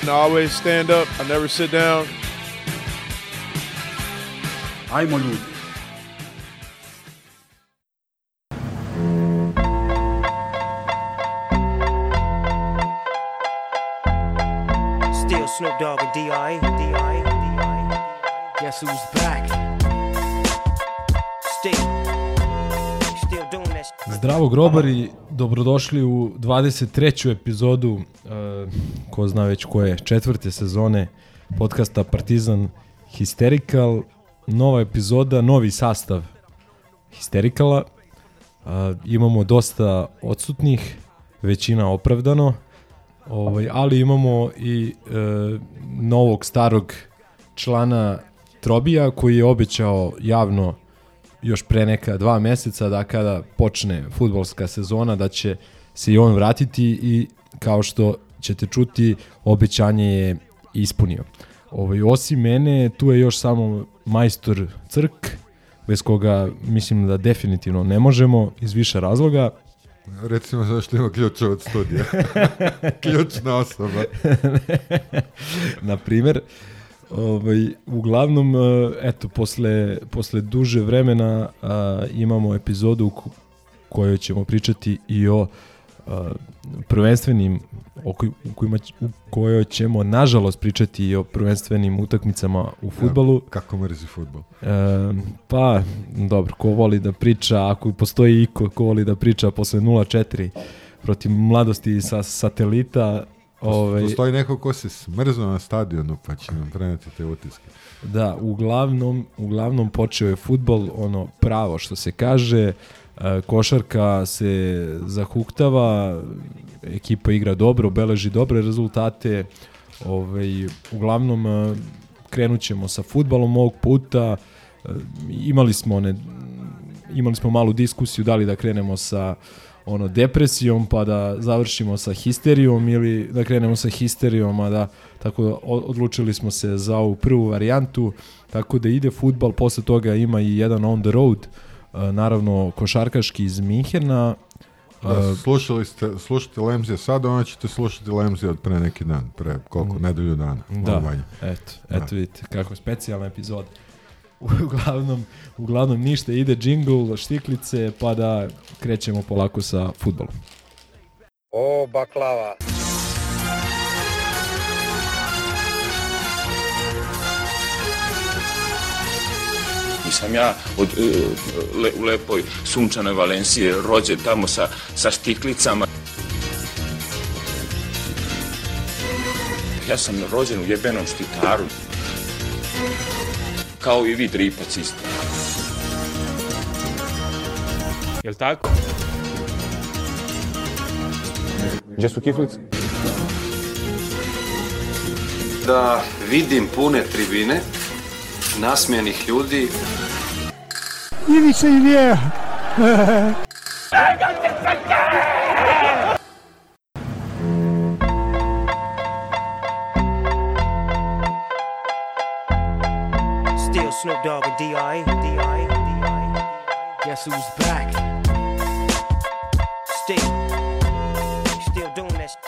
And I always stand up. I never sit down. Ajmo ljudi. Still Snoop Dogg and D.I. D.I. D.I. Guess who's back? Still. Still doing that. shit. Zdravo grobari, dobrodošli u 23. epizodu, uh, ko zna već koje, četvrte sezone podcasta Partizan Hysterical. Nova epizoda, novi sastav Hystericala. Uh, imamo dosta odsutnih, većina opravdano, ovaj, ali imamo i uh, novog starog člana Trobija koji je obećao javno još pre neka dva meseca da kada počne futbolska sezona da će se i on vratiti i kao što ćete čuti obećanje je ispunio. Ovaj, osim mene tu je još samo majstor Crk bez koga mislim da definitivno ne možemo iz više razloga. Recimo zašto ima ključ od studija. Ključna osoba. na primer. Ovaj, uglavnom, e, eto, posle, posle duže vremena a, imamo epizodu u ko- kojoj ćemo pričati i o a, prvenstvenim, o koj, u, kojima, u kojoj ćemo, nažalost, pričati i o prvenstvenim utakmicama u futbalu. Kako mrzi futbol. E, pa, dobro, ko voli da priča, ako postoji iko ko voli da priča posle 0-4 protiv mladosti sa satelita, ovaj, Postoji neko ko se smrznuo na stadionu pa će nam preneti te utiske. Da, uglavnom, uglavnom počeo je futbol, ono pravo što se kaže, e, košarka se zahuktava, ekipa igra dobro, beleži dobre rezultate, ovaj, uglavnom e, krenut ćemo sa futbalom ovog puta, E, imali smo one, imali smo malu diskusiju da li da krenemo sa ono depresijom pa da završimo sa histerijom ili da krenemo sa histerijom a da tako da odlučili smo se za ovu prvu varijantu tako da ide futbal posle toga ima i jedan on the road e, naravno košarkaški iz Minhena Da, e, slušali ste, slušate Lemzija sad, onda ćete slušati Lemzija od pre neki dan, pre koliko, nedelju dana. Da, manje. eto, eto vidite kako specijalna epizoda. Uglavnom, uglavnom ništa, ide džingl, štiklice, pa da krećemo polako sa futbolom. O, baklava. Nisam ja od, e, le, u lepoj sunčanoj Valencije rođen tamo sa, sa štiklicama. Ja sam rođen u jebenom štitaru. Kao i vi dripac isto. Jel tako? Gdje su kiflice? da vidim pune tribine, nasmijenih ljudi, Still Snoop Dogg and D.I. D.I. D.I. Guess who's back? Still. Still doing that. shit.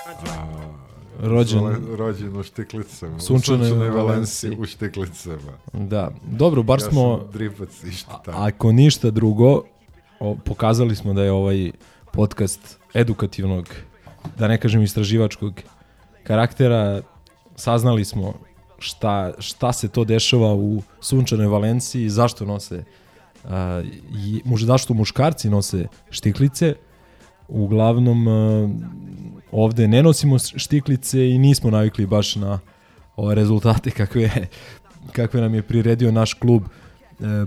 Rođen, Rođen u štiklicama. Sunčanoj u Valenciji. U štiklicama. da, dobro, bar Ja smo, sam dripac i šta tamo. ako ništa drugo, o, pokazali smo da je ovaj podcast edukativnog, da ne kažem istraživačkog karaktera, saznali smo šta, šta se to dešava u sunčanoj Valenciji, zašto nose a, i, možda zašto muškarci nose štiklice, uglavnom a, ovde ne nosimo štiklice i nismo navikli baš na ove rezultate kakve, kakve nam je priredio naš klub e,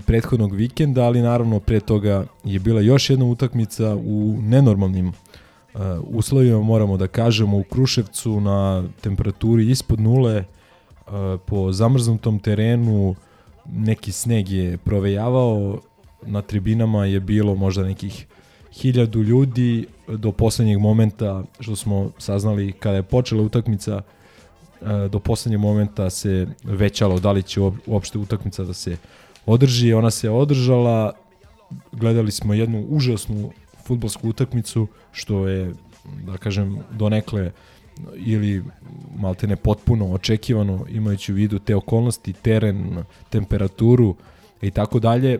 prethodnog vikenda, ali naravno pre toga je bila još jedna utakmica u nenormalnim e, uslovima, moramo da kažemo, u Kruševcu na temperaturi ispod nule, po zamrznutom terenu, neki sneg je provejavao, na tribinama je bilo možda nekih hiljadu ljudi do poslednjeg momenta što smo saznali kada je počela utakmica e, do poslednjeg momenta se većalo da li će uop- uopšte utakmica da se održi. Ona se održala, gledali smo jednu užasnu futbolsku utakmicu, što je, da kažem, donekle ili maltene potpuno očekivano imajući u vidu te okolnosti, teren, temperaturu i tako dalje. E,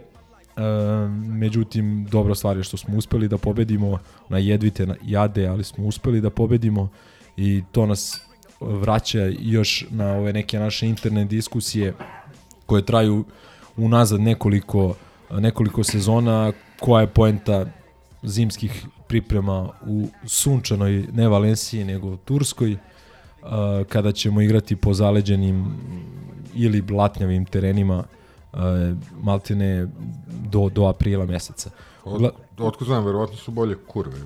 međutim, dobra stvar je što smo uspeli da pobedimo na jedvite na jade, ali smo uspeli da pobedimo i to nas vraća još na ove neke naše interne diskusije koje traju unazad nekoliko, nekoliko sezona, koja je poenta zimskih priprema u sunčanoj, ne Valenciji, nego Turskoj, kada ćemo igrati po zaleđenim ili blatnjavim terenima maltene do, do aprila meseca. Od, otko znam, verovatno su bolje kurve.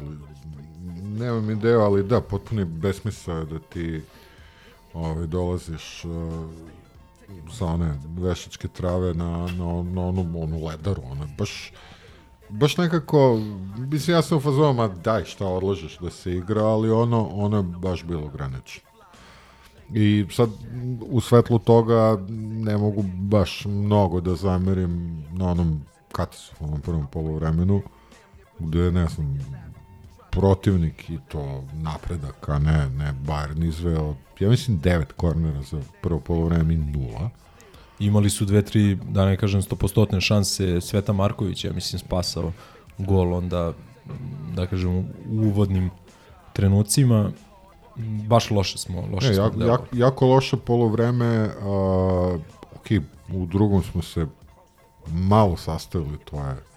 Nemam ideju, ali da, potpuni besmisao je da ti ovaj, dolaziš uh, sa one vešačke trave na, na, na onu, onu ledaru, ona baš baš nekako, mislim ja sam u fazonu, ma daj šta odlažeš da se igra, ali ono, ono je baš bilo granično. I sad u svetlu toga ne mogu baš mnogo da zamerim na onom katastrofalnom prvom polovremenu, gde ne znam, protivnik i to napredak, a ne, ne Bayern izveo, ja mislim devet kornera za prvo polovreme i nula. Imali su dve, tri, da ne kažem, stopostotne šanse Sveta Marković, ja mislim, spasao gol onda, da kažem, u uvodnim trenucima. Baš loše smo, loše ne, smo jako, jako, jako loše polovreme, uh, ok, u drugom smo se malo sastavili, to je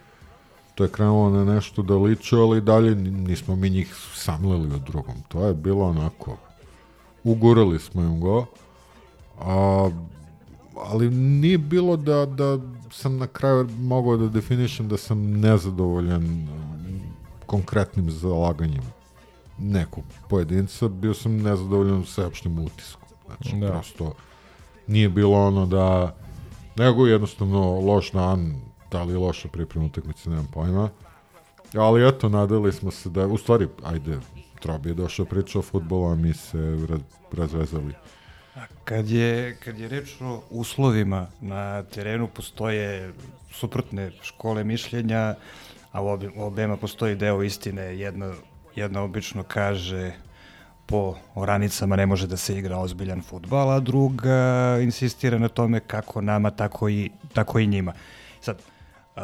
to je krenulo na nešto da liče, ali dalje nismo mi njih samlili u drugom. To je bilo onako, ugurali smo im go, a, ali nije bilo da, da sam na kraju mogao da definišem da sam nezadovoljan konkretnim zalaganjem nekog pojedinca, bio sam nezadovoljan sa opštim utiskom. Znači, da. prosto nije bilo ono da nego jednostavno loš dan, da li loša priprema utakmice, nemam pojma. Ali eto, nadali smo se da, u stvari, ajde, Trobi je došao priča o futbolu, a mi se raz, razvezali. A kad je, kad je reč o uslovima na terenu, postoje suprotne škole mišljenja, a u, u obema postoji deo istine. Jedna, jedna obično kaže po oranicama ne može da se igra ozbiljan futbal, a druga insistira na tome kako nama, tako i, tako i njima. Sad, uh,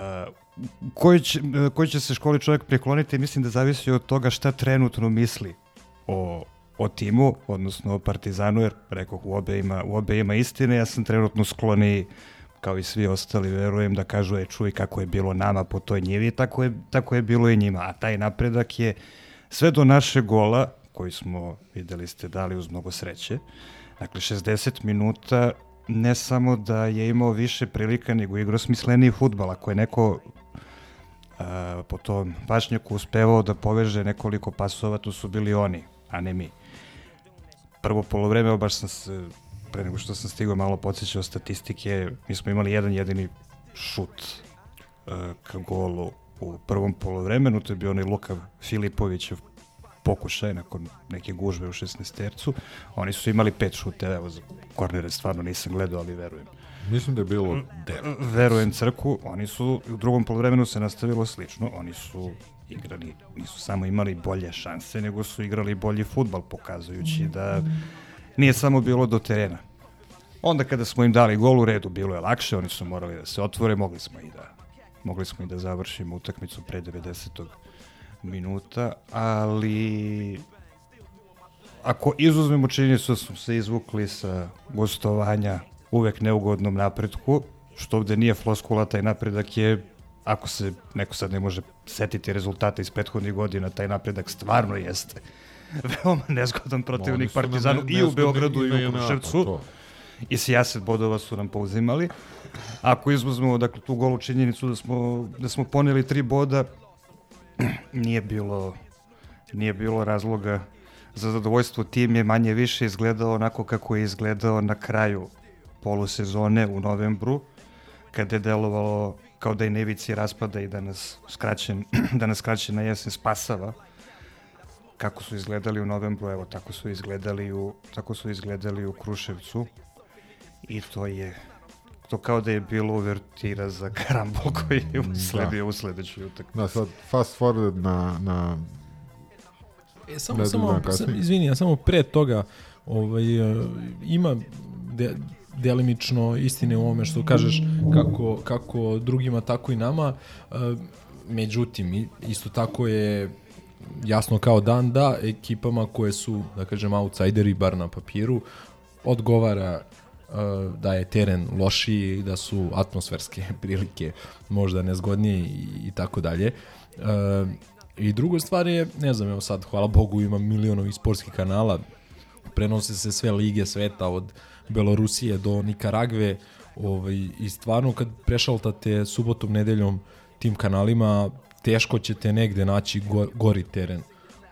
koji će, koji će se školi čovjek prekloniti, mislim da zavisi od toga šta trenutno misli o, o timu, odnosno o Partizanu, jer rekoh u obe ima, u obe ima istine, ja sam trenutno skloni kao i svi ostali, verujem da kažu, je, čuj kako je bilo nama po toj njivi, tako je, tako je bilo i njima. A taj napredak je sve do naše gola, koji smo, videli ste, dali uz mnogo sreće. Dakle, 60 minuta ne samo da je imao više prilika, nego igrao smisleniji futbal. Ako je neko a, po tom pašnjaku uspevao da poveže nekoliko pasova, to su bili oni, a ne mi. Prvo polovreme, baš sam se, pre nego što sam stigao malo podsjećao statistike, mi smo imali jedan jedini šut a, ka golu u prvom polovremenu, to je bio onaj Luka Filipovićev pokušaj nakon neke gužve u 16 tercu. Oni su imali pet šute, evo za kornere stvarno nisam gledao, ali verujem. Mislim da je bilo devet. Verujem crku, oni su u drugom polovremenu se nastavilo slično, oni su igrali, nisu samo imali bolje šanse, nego su igrali bolji futbal, pokazujući da nije samo bilo do terena. Onda kada smo im dali gol u redu, bilo je lakše, oni su morali da se otvore, mogli smo i da mogli smo i da završimo utakmicu pre 90 minuta, ali ako izuzmemo činjenicu da smo se izvukli sa gostovanja uvek neugodnom napretku, što ovde nije floskula, taj napredak je, ako se neko sad ne može setiti rezultata iz prethodnih godina, taj napredak stvarno jeste veoma nezgodan protivnik Partizanu i u Beogradu i u Kruševcu. I 70 bodova su nam pouzimali. Ako izuzmemo dakle, tu golu činjenicu da smo, da smo poneli tri boda, nije bilo nije bilo razloga za zadovoljstvo tim je manje više izgledao onako kako je izgledao na kraju polusezone u novembru, kada je delovalo kao da je nevici raspada i da nas skraćen, da nas skraćen na jesen spasava kako su izgledali u novembru, evo tako su izgledali u, tako su izgledali u Kruševcu i to je to kao da je bilo uvertira za karambol koji je usledio da. u sledećoj utakmici. Da, sad fast forward na, na E, samo, samo, sam, izvini, ja samo pre toga ovaj, uh, ima de, delimično istine u ovome što kažeš kako, kako drugima, tako i nama. Uh, međutim, isto tako je jasno kao dan da ekipama koje su, da kažem, outsideri, bar na papiru, odgovara uh, da je teren lošiji, da su atmosferske prilike možda nezgodnije i, tako dalje. Uh, I druga stvar je, ne znam, evo sad, hvala Bogu, ima milionovi sportskih kanala, prenose se sve lige sveta od Belorusije do Nikaragve ovaj, i stvarno kad prešaltate subotom, nedeljom tim kanalima, teško ćete negde naći go, gori teren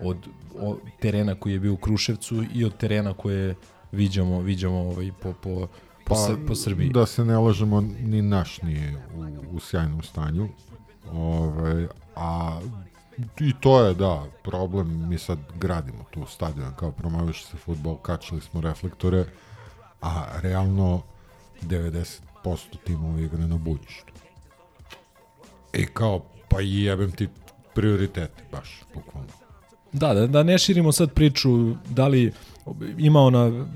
od, od terena koji je bio u Kruševcu i od terena koje viđamo, viđamo ovaj, po, po, po, pa, po Srbiji. Da se ne lažemo, ni naš nije u, u sjajnom stanju. Ovaj, a I to je, da, problem. Mi sad gradimo tu stadion, kao promoviš se futbol, kačili smo reflektore, a realno 90% timova igra na buljištu. I kao, pa jebem ti prioritete, baš, bukvalno. Da, da, da ne širimo sad priču da li ima ona,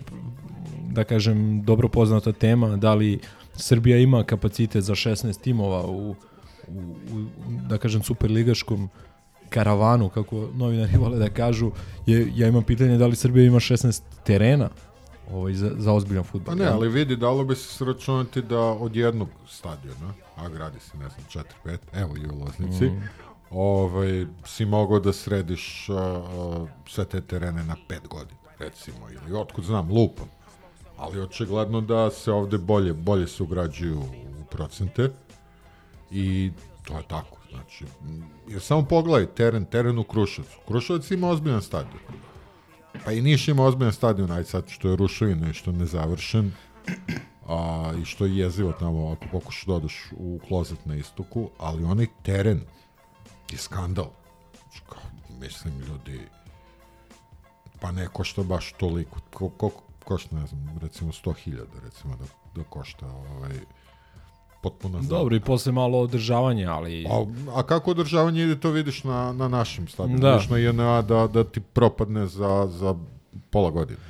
da kažem, dobro poznata tema, da li Srbija ima kapacitet za 16 timova u, u, u da kažem, superligaškom karavanu, kako novinari vole da kažu, je, ja imam pitanje da li Srbija ima 16 terena ovaj, za, za ozbiljan futbol. Pa ne, ali vidi, dalo bi se sračunati da od jednog stadiona, a gradi se, ne znam, 4-5, evo i u Loznici, mm. ovaj, si mogao da središ uh, uh, sve te terene na 5 godina, recimo, ili otkud znam, lupom. Ali očigledno da se ovde bolje, bolje se ugrađuju u procente i to je tako. Znači, jer samo pogledaj teren, teren u Kruševcu. Kruševac ima ozbiljan stadion. Pa i Niš ima ozbiljan stadion, aj sad što je ruševina i što je nezavršen, a, i što je jezivo tamo ako pokušaš da odeš u klozet na istoku, ali onaj teren je skandal. Kao, mislim, ljudi, pa ne košta baš toliko. Ko, ko, košta, ne znam, recimo 100.000, recimo, da, da košta ovaj, potpuno Dobro, i posle malo održavanja, ali... A, a kako održavanje ide, to vidiš na, na našem stadionu. Da. Vidiš na INA da, da ti propadne za, za pola godine.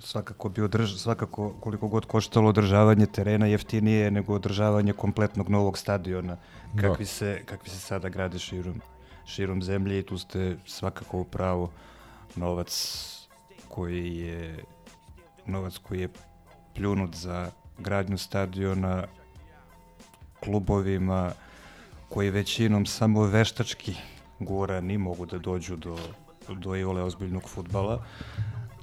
Svakako bi održ, svakako koliko god koštalo održavanje terena jeftinije nego održavanje kompletnog novog stadiona kakvi, da. se, kakvi se sada grade širom, širom zemlje i tu ste svakako u pravu novac koji je novac koji je pljunut za gradnju stadiona klubovima koji većinom samo veštački gurani mogu da dođu do, do ivole ozbiljnog futbala.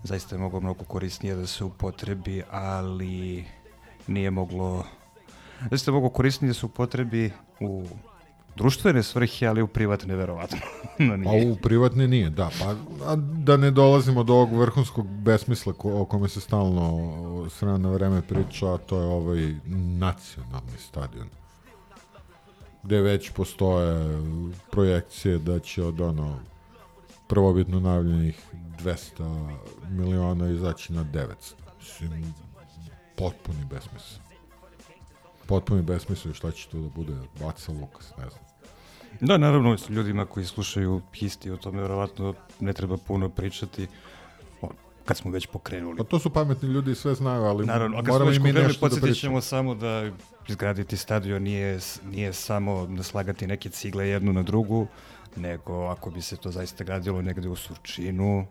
Zaista je moglo mnogo korisnije da se upotrebi, ali nije moglo... Zaista je moglo korisnije da se upotrebi u društvene svrhe, ali u privatne verovatno. no, nije. A u privatne nije, da. Pa a da ne dolazimo do ovog vrhunskog besmisla ko, o kome se stalno srana vreme priča, a to je ovaj nacionalni stadion gde već postoje projekcije da će od ono prvobitno najavljenih 200 miliona izaći na 900. Mislim, potpuni besmisao. Potpuni besmisao šta će to da bude Baca Lukas, ne znam. Da, naravno, ljudima koji slušaju histi o tome, verovatno ne treba puno pričati kad smo već pokrenuli. Pa to su pametni ljudi, sve znaju, ali Naravno, a kad smo već pokrenuli, da podsjetit ćemo samo da izgraditi stadion nije, nije samo naslagati neke cigle jednu na drugu, nego ako bi se to zaista gradilo negde u Surčinu,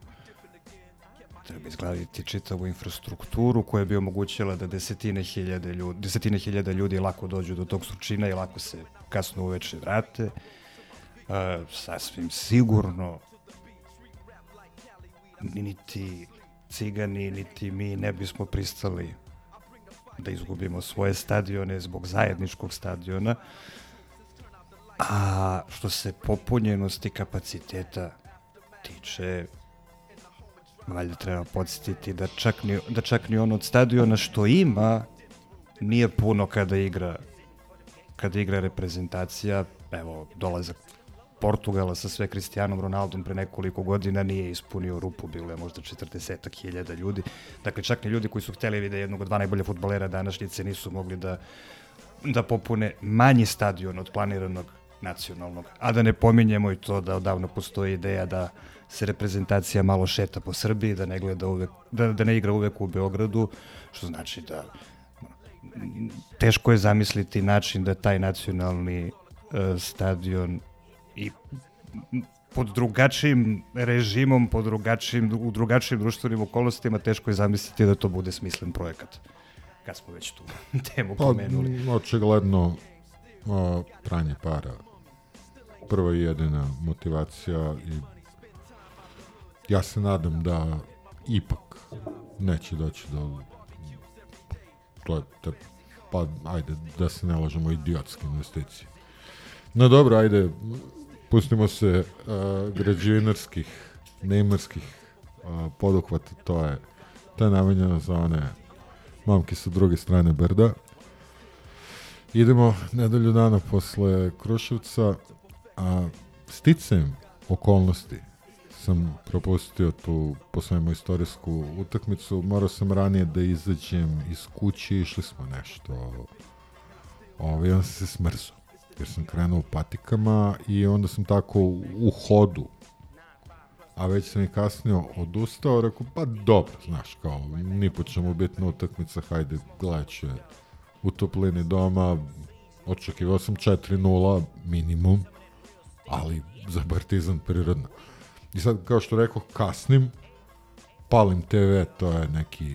treba izgraditi čitavu infrastrukturu koja bi omogućila da desetine hiljade ljudi, desetine hiljada ljudi lako dođu do tog Surčina i lako se kasno uveče vrate. Uh, sasvim sigurno niti cigani, niti mi ne bismo pristali da izgubimo svoje stadione zbog zajedničkog stadiona. A što se popunjenosti kapaciteta tiče, valjda treba podsjetiti da čak ni, da čak ni on od stadiona što ima nije puno kada igra kada igra reprezentacija, evo, dolazak Portugala sa sve Cristianom Ronaldom pre nekoliko godina nije ispunio rupu, bilo je možda 40 hiljada ljudi. Dakle, čak ni ljudi koji su hteli vide jednog od dva najbolja futbolera današnjice nisu mogli da, da popune manji stadion od planiranog nacionalnog. A da ne pominjemo i to da odavno postoji ideja da se reprezentacija malo šeta po Srbiji, da ne gleda uvek, da, da ne igra uvek u Beogradu, što znači da teško je zamisliti način da taj nacionalni uh, stadion i pod drugačijim režimom, pod drugačijim, u drugačijim društvenim okolnostima teško je zamisliti da to bude smislen projekat. Kad smo već tu temu Pa, pomenuli. očigledno o, pranje para. Prva i jedina motivacija i ja se nadam da ipak neće doći do to je te, pa ajde da se ne lažemo idiotske investicije. No dobro, ajde pustimo se uh, građevinarskih neymarskih uh, poduhvata, to je to je namenjeno za one mamke sa druge strane brda. Idemo nedelju dana posle Kruševca, a sticem okolnosti sam propustio tu poslednju istorijsku utakmicu. Morao sam ranije da izađem iz kuće, išli smo nešto. Ovaj, on se smrzo. Jer sam krenuo patikama i onda sam tako u hodu. A već sam i kasnije odustao, rekao, pa dobro, znaš, kao, ni po čemu bitna utakmica, hajde, gledat je u toplini doma, očekivao sam 4-0 minimum, ali za Partizan prirodno. I sad, kao što rekao, kasnim, palim TV, to je neki,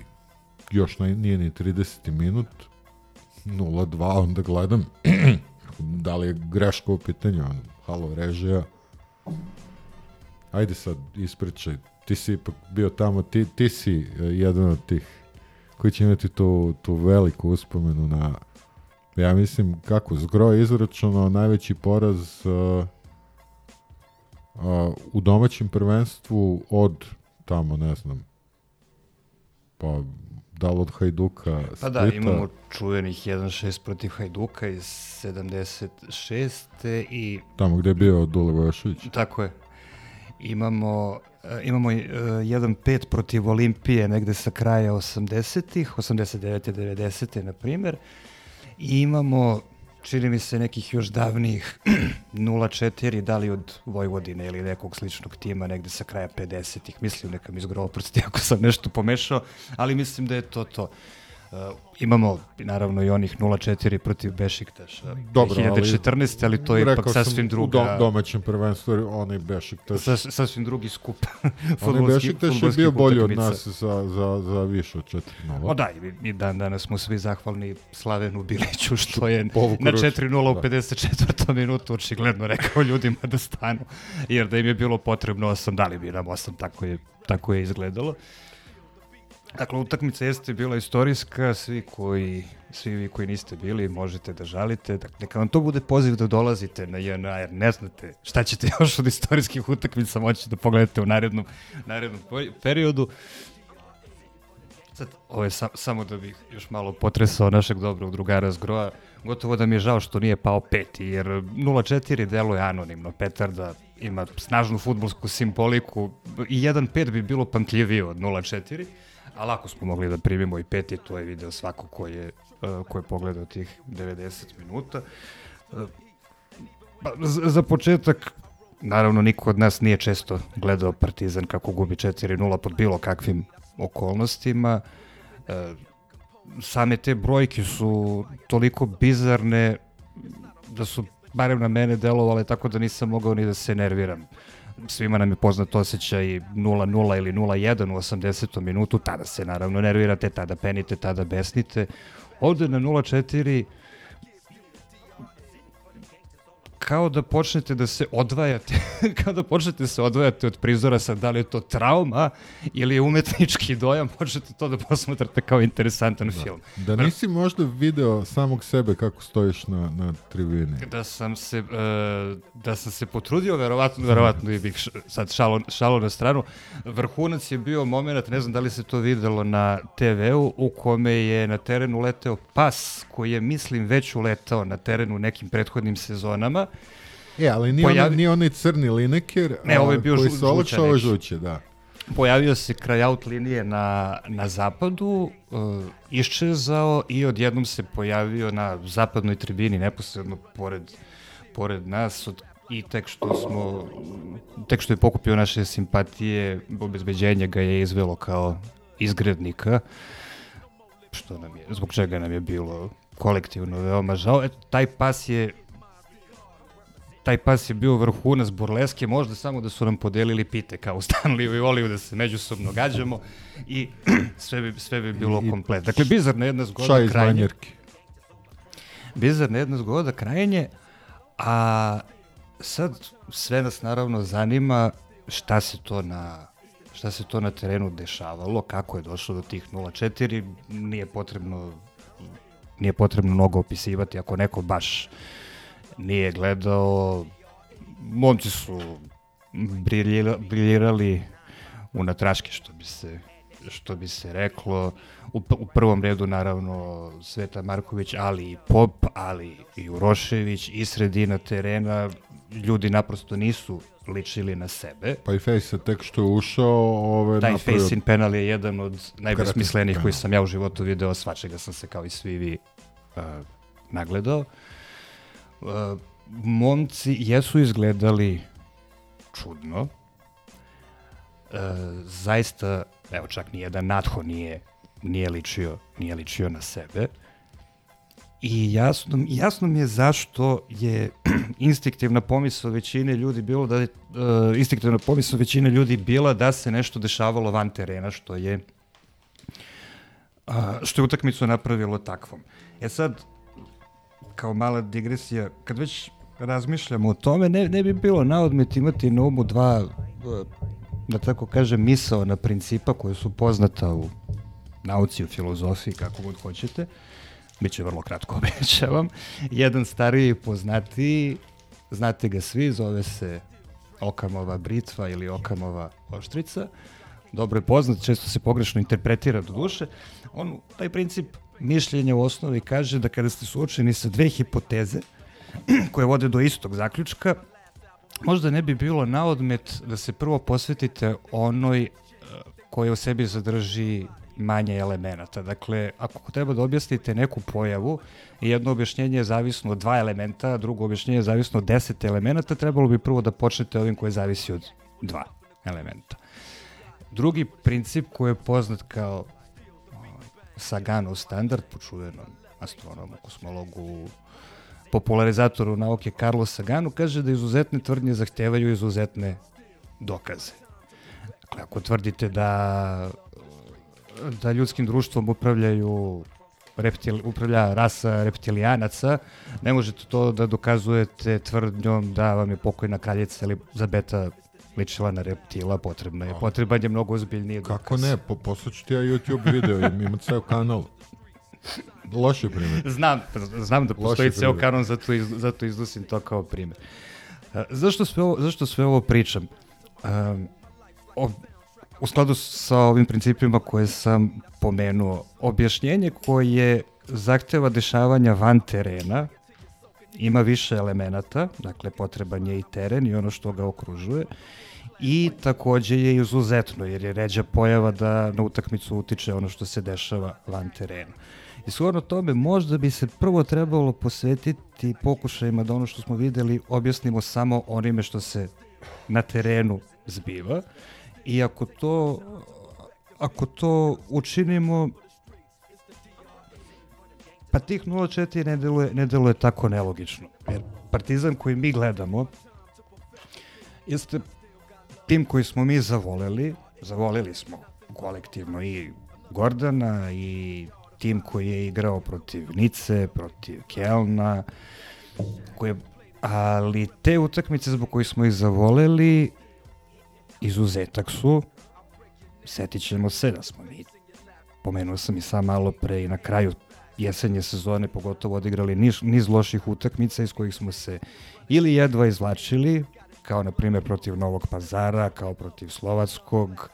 još nije ni 30 minut, 0-2, onda gledam, da li je greška u pitanju, on, halo, režija, ajde sad, ispričaj, ti si ipak bio tamo, ti, ti si uh, jedan od tih koji će imati tu, tu veliku uspomenu na, ja mislim, kako, zgro je izračunao najveći poraz uh, uh, u domaćem prvenstvu od tamo, ne znam, pa da li od Hajduka, Splita. Pa da, imamo čuvenih 1-6 protiv Hajduka iz 76. i... Tamo gde je bio Dule Vojošević. Tako je. Imamo, uh, imamo uh, 1-5 protiv Olimpije negde sa kraja 80-ih, 89. 90. na primer. I imamo čini mi se nekih još davnijih 0-4, da li od Vojvodine ili nekog sličnog tima negde sa kraja 50-ih, mislim neka mi izgro oprosti ako sam nešto pomešao, ali mislim da je to to. Uh, imamo naravno i onih 0-4 protiv Bešiktaša Dobro, 2014. ali, ali to je ipak sasvim druga... U dom, domaćem prvenstvu onaj Bešiktaš... Sas, sasvim drugi skup. onaj Bešiktaš je bio bolji od nas za, za, za više od 4-0. O da, i, i dan danas smo svi zahvalni Slavenu Biliću što je na 4-0 u 54. Da. minutu očigledno rekao ljudima da stanu, jer da im je bilo potrebno 8, dali bi nam 8, tako je, tako je izgledalo. Dakle, utakmica jeste bila istorijska, svi koji, svi vi koji niste bili možete da žalite, dakle, neka vam to bude poziv da dolazite na JNA, jer ne znate šta ćete još od istorijskih utakmica moći da pogledate u narednom, narednom periodu. Sad, ovo je sa, samo da bih još malo potresao našeg dobrog drugara Zgroa, gotovo da mi je žao što nije pao peti, jer 0-4 deluje anonimno, Petarda ima snažnu futbolsku simboliku i 1-5 bi bilo pamtljivije od 0-4, a lako smo mogli da primimo i peti, to je video svako ko je, uh, ko je pogledao tih 90 minuta. Uh, pa, za početak, naravno niko od nas nije često gledao Partizan kako gubi 4-0 pod bilo kakvim okolnostima. Uh, same te brojke su toliko bizarne da su barem na mene delovale tako da nisam mogao ni da se nerviram svima nam je poznat osjećaj 0-0 ili 0-1 u 80. minutu, tada se naravno nervirate, tada penite, tada besnite. Ovde na 0-4 kao da počnete da se odvajate, kao da počnete da se odvajate od prizora sa da li je to trauma ili je umetnički dojam, možete to da posmatrate kao interesantan da. film. Da nisi možda video samog sebe kako stojiš na, na tribini? Da sam se, uh, da sam se potrudio, verovatno, verovatno i bih š, sad šalo, šalo na stranu. Vrhunac je bio moment, ne znam da li se to videlo na TV-u, u kome je na terenu leteo pas koji je, mislim, već uletao na terenu nekim prethodnim sezonama. E, ali nije, Pojavi... onaj, nije onaj crni lineker ne, ovo je bio koji se olakša, ovo žuće, da. Pojavio se kraj out linije na, na zapadu, uh, iščezao i odjednom se pojavio na zapadnoj tribini, neposredno pored, pored nas, od, i tek što smo, tek što je pokupio naše simpatije, obezbeđenje ga je izvelo kao izgrednika, što nam je, zbog čega nam je bilo kolektivno veoma žao. Eto, taj pas je taj pas je bio vrhunac burleske, možda samo da su nam podelili pite kao u Stanley i Oliju da se međusobno gađamo i sve bi, sve bi bilo komplet. Dakle, bizarna jedna zgoda krajnje. Bizarna jedna zgoda krajnje, a sad sve nas naravno zanima šta se to na šta se to na terenu dešavalo, kako je došlo do tih 0-4, nije potrebno nije potrebno mnogo opisivati ako neko baš nije gledao. Momci su briljira, briljirali u natraške, što bi se što bi se reklo. U, u prvom redu, naravno, Sveta Marković, ali i Pop, ali i Urošević, i sredina terena. Ljudi naprosto nisu ličili na sebe. Pa i Face tek što je ušao... Ove, Taj napravio... Face in penal je jedan od najbesmislenih koji sam ja u životu video, svačega sam se kao i svi vi uh, nagledao. Uh, momci jesu izgledali čudno. Uh, zaista, evo čak nijedan nadho nije, nije, ličio, nije ličio na sebe. I jasno, jasno mi je zašto je instinktivna pomisla većine ljudi bilo da je, uh, instinktivna pomisla većine ljudi bila da se nešto dešavalo van terena, što je uh, što je utakmicu napravilo takvom. E sad, kao mala digresija, kad već razmišljamo o tome, ne, ne bi bilo naodmet imati na umu dva, da tako kažem, na principa koje su poznata u nauci, u filozofiji, kako god hoćete. Biće vrlo kratko, obećavam. Jedan stariji i poznatiji, znate ga svi, zove se Okamova britva ili Okamova oštrica. Dobro je poznat, često se pogrešno interpretira do duše. On, taj princip mišljenja u osnovi kaže da kada ste suočeni sa dve hipoteze koje vode do istog zaključka, možda ne bi bilo naodmet da se prvo posvetite onoj e, koja u sebi zadrži manje elemenata. Dakle, ako treba da objasnite neku pojavu, jedno objašnjenje je zavisno od dva elementa, drugo objašnjenje je zavisno od deset elemenata, trebalo bi prvo da počnete ovim koje zavisi od dva elementa. Drugi princip koji je poznat kao Saganov standard, po čuvenom astronomu, kosmologu, popularizatoru nauke Carlo Saganu, kaže da izuzetne tvrdnje zahtevaju izuzetne dokaze. Dakle, ako tvrdite da da ljudskim društvom upravljaju reptil, upravlja rasa reptilijanaca, ne možete to da dokazujete tvrdnjom da vam je pokojna kraljica beta ličila na reptila, potrebno je. Potreban je mnogo ozbiljniji dokaz. Kako ne, po, poslaću ti ja YouTube video, ima ceo kanal. Loši primjer. Znam, znam da postoji ceo kanal, zato, iz, zato iznosim to kao primjer. Uh, zašto, sve ovo, zašto sve ovo pričam? Um, o, u skladu sa ovim principima koje sam pomenuo, objašnjenje koje zahteva dešavanja van terena, ima više elemenata, dakle potreban je i teren i ono što ga okružuje i takođe je izuzetno jer je ređa pojava da na utakmicu utiče ono što se dešava van terena. I shodno tome možda bi se prvo trebalo posvetiti pokušajima da ono što smo videli objasnimo samo onime što se na terenu zbiva i ako to ako to učinimo Pa tih 0-4 ne deluje, ne deluje tako nelogično. Jer Partizan koji mi gledamo jeste tim koji smo mi zavoleli, zavoleli smo kolektivno i Gordana i tim koji je igrao protiv Nice, protiv Kelna, koji je ali te utakmice zbog kojih smo ih zavoleli, izuzetak su, setit ćemo se da smo mi, pomenuo sam i sam malo pre i na kraju jesenje sezone pogotovo odigrali niz, niz loših utakmica iz kojih smo se ili jedva izvlačili, kao na primjer protiv Novog pazara, kao protiv Slovackog,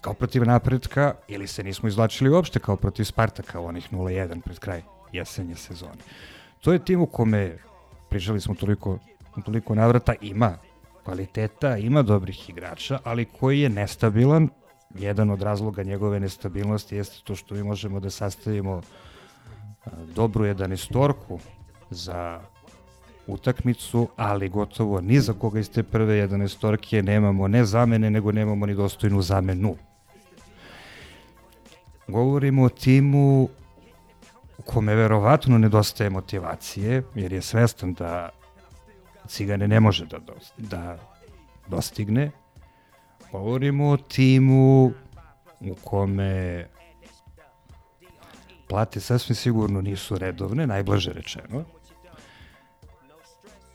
kao protiv napretka, ili se nismo izvlačili uopšte kao protiv Spartaka u onih 0-1 pred kraj jesenje sezone. To je tim u kome, pričali smo toliko, toliko navrata, ima kvaliteta, ima dobrih igrača, ali koji je nestabilan, jedan od razloga njegove nestabilnosti jeste to što mi možemo da sastavimo dobru jedanestorku za utakmicu, ali gotovo ni za koga iz te prve jedanestorke nemamo ne zamene, nego nemamo ni dostojnu zamenu. Govorimo o timu kome verovatno nedostaje motivacije, jer je svestan da Cigane ne može da, da dostigne. Govorimo o timu u kome plate sasvim sigurno nisu redovne, najblaže rečeno.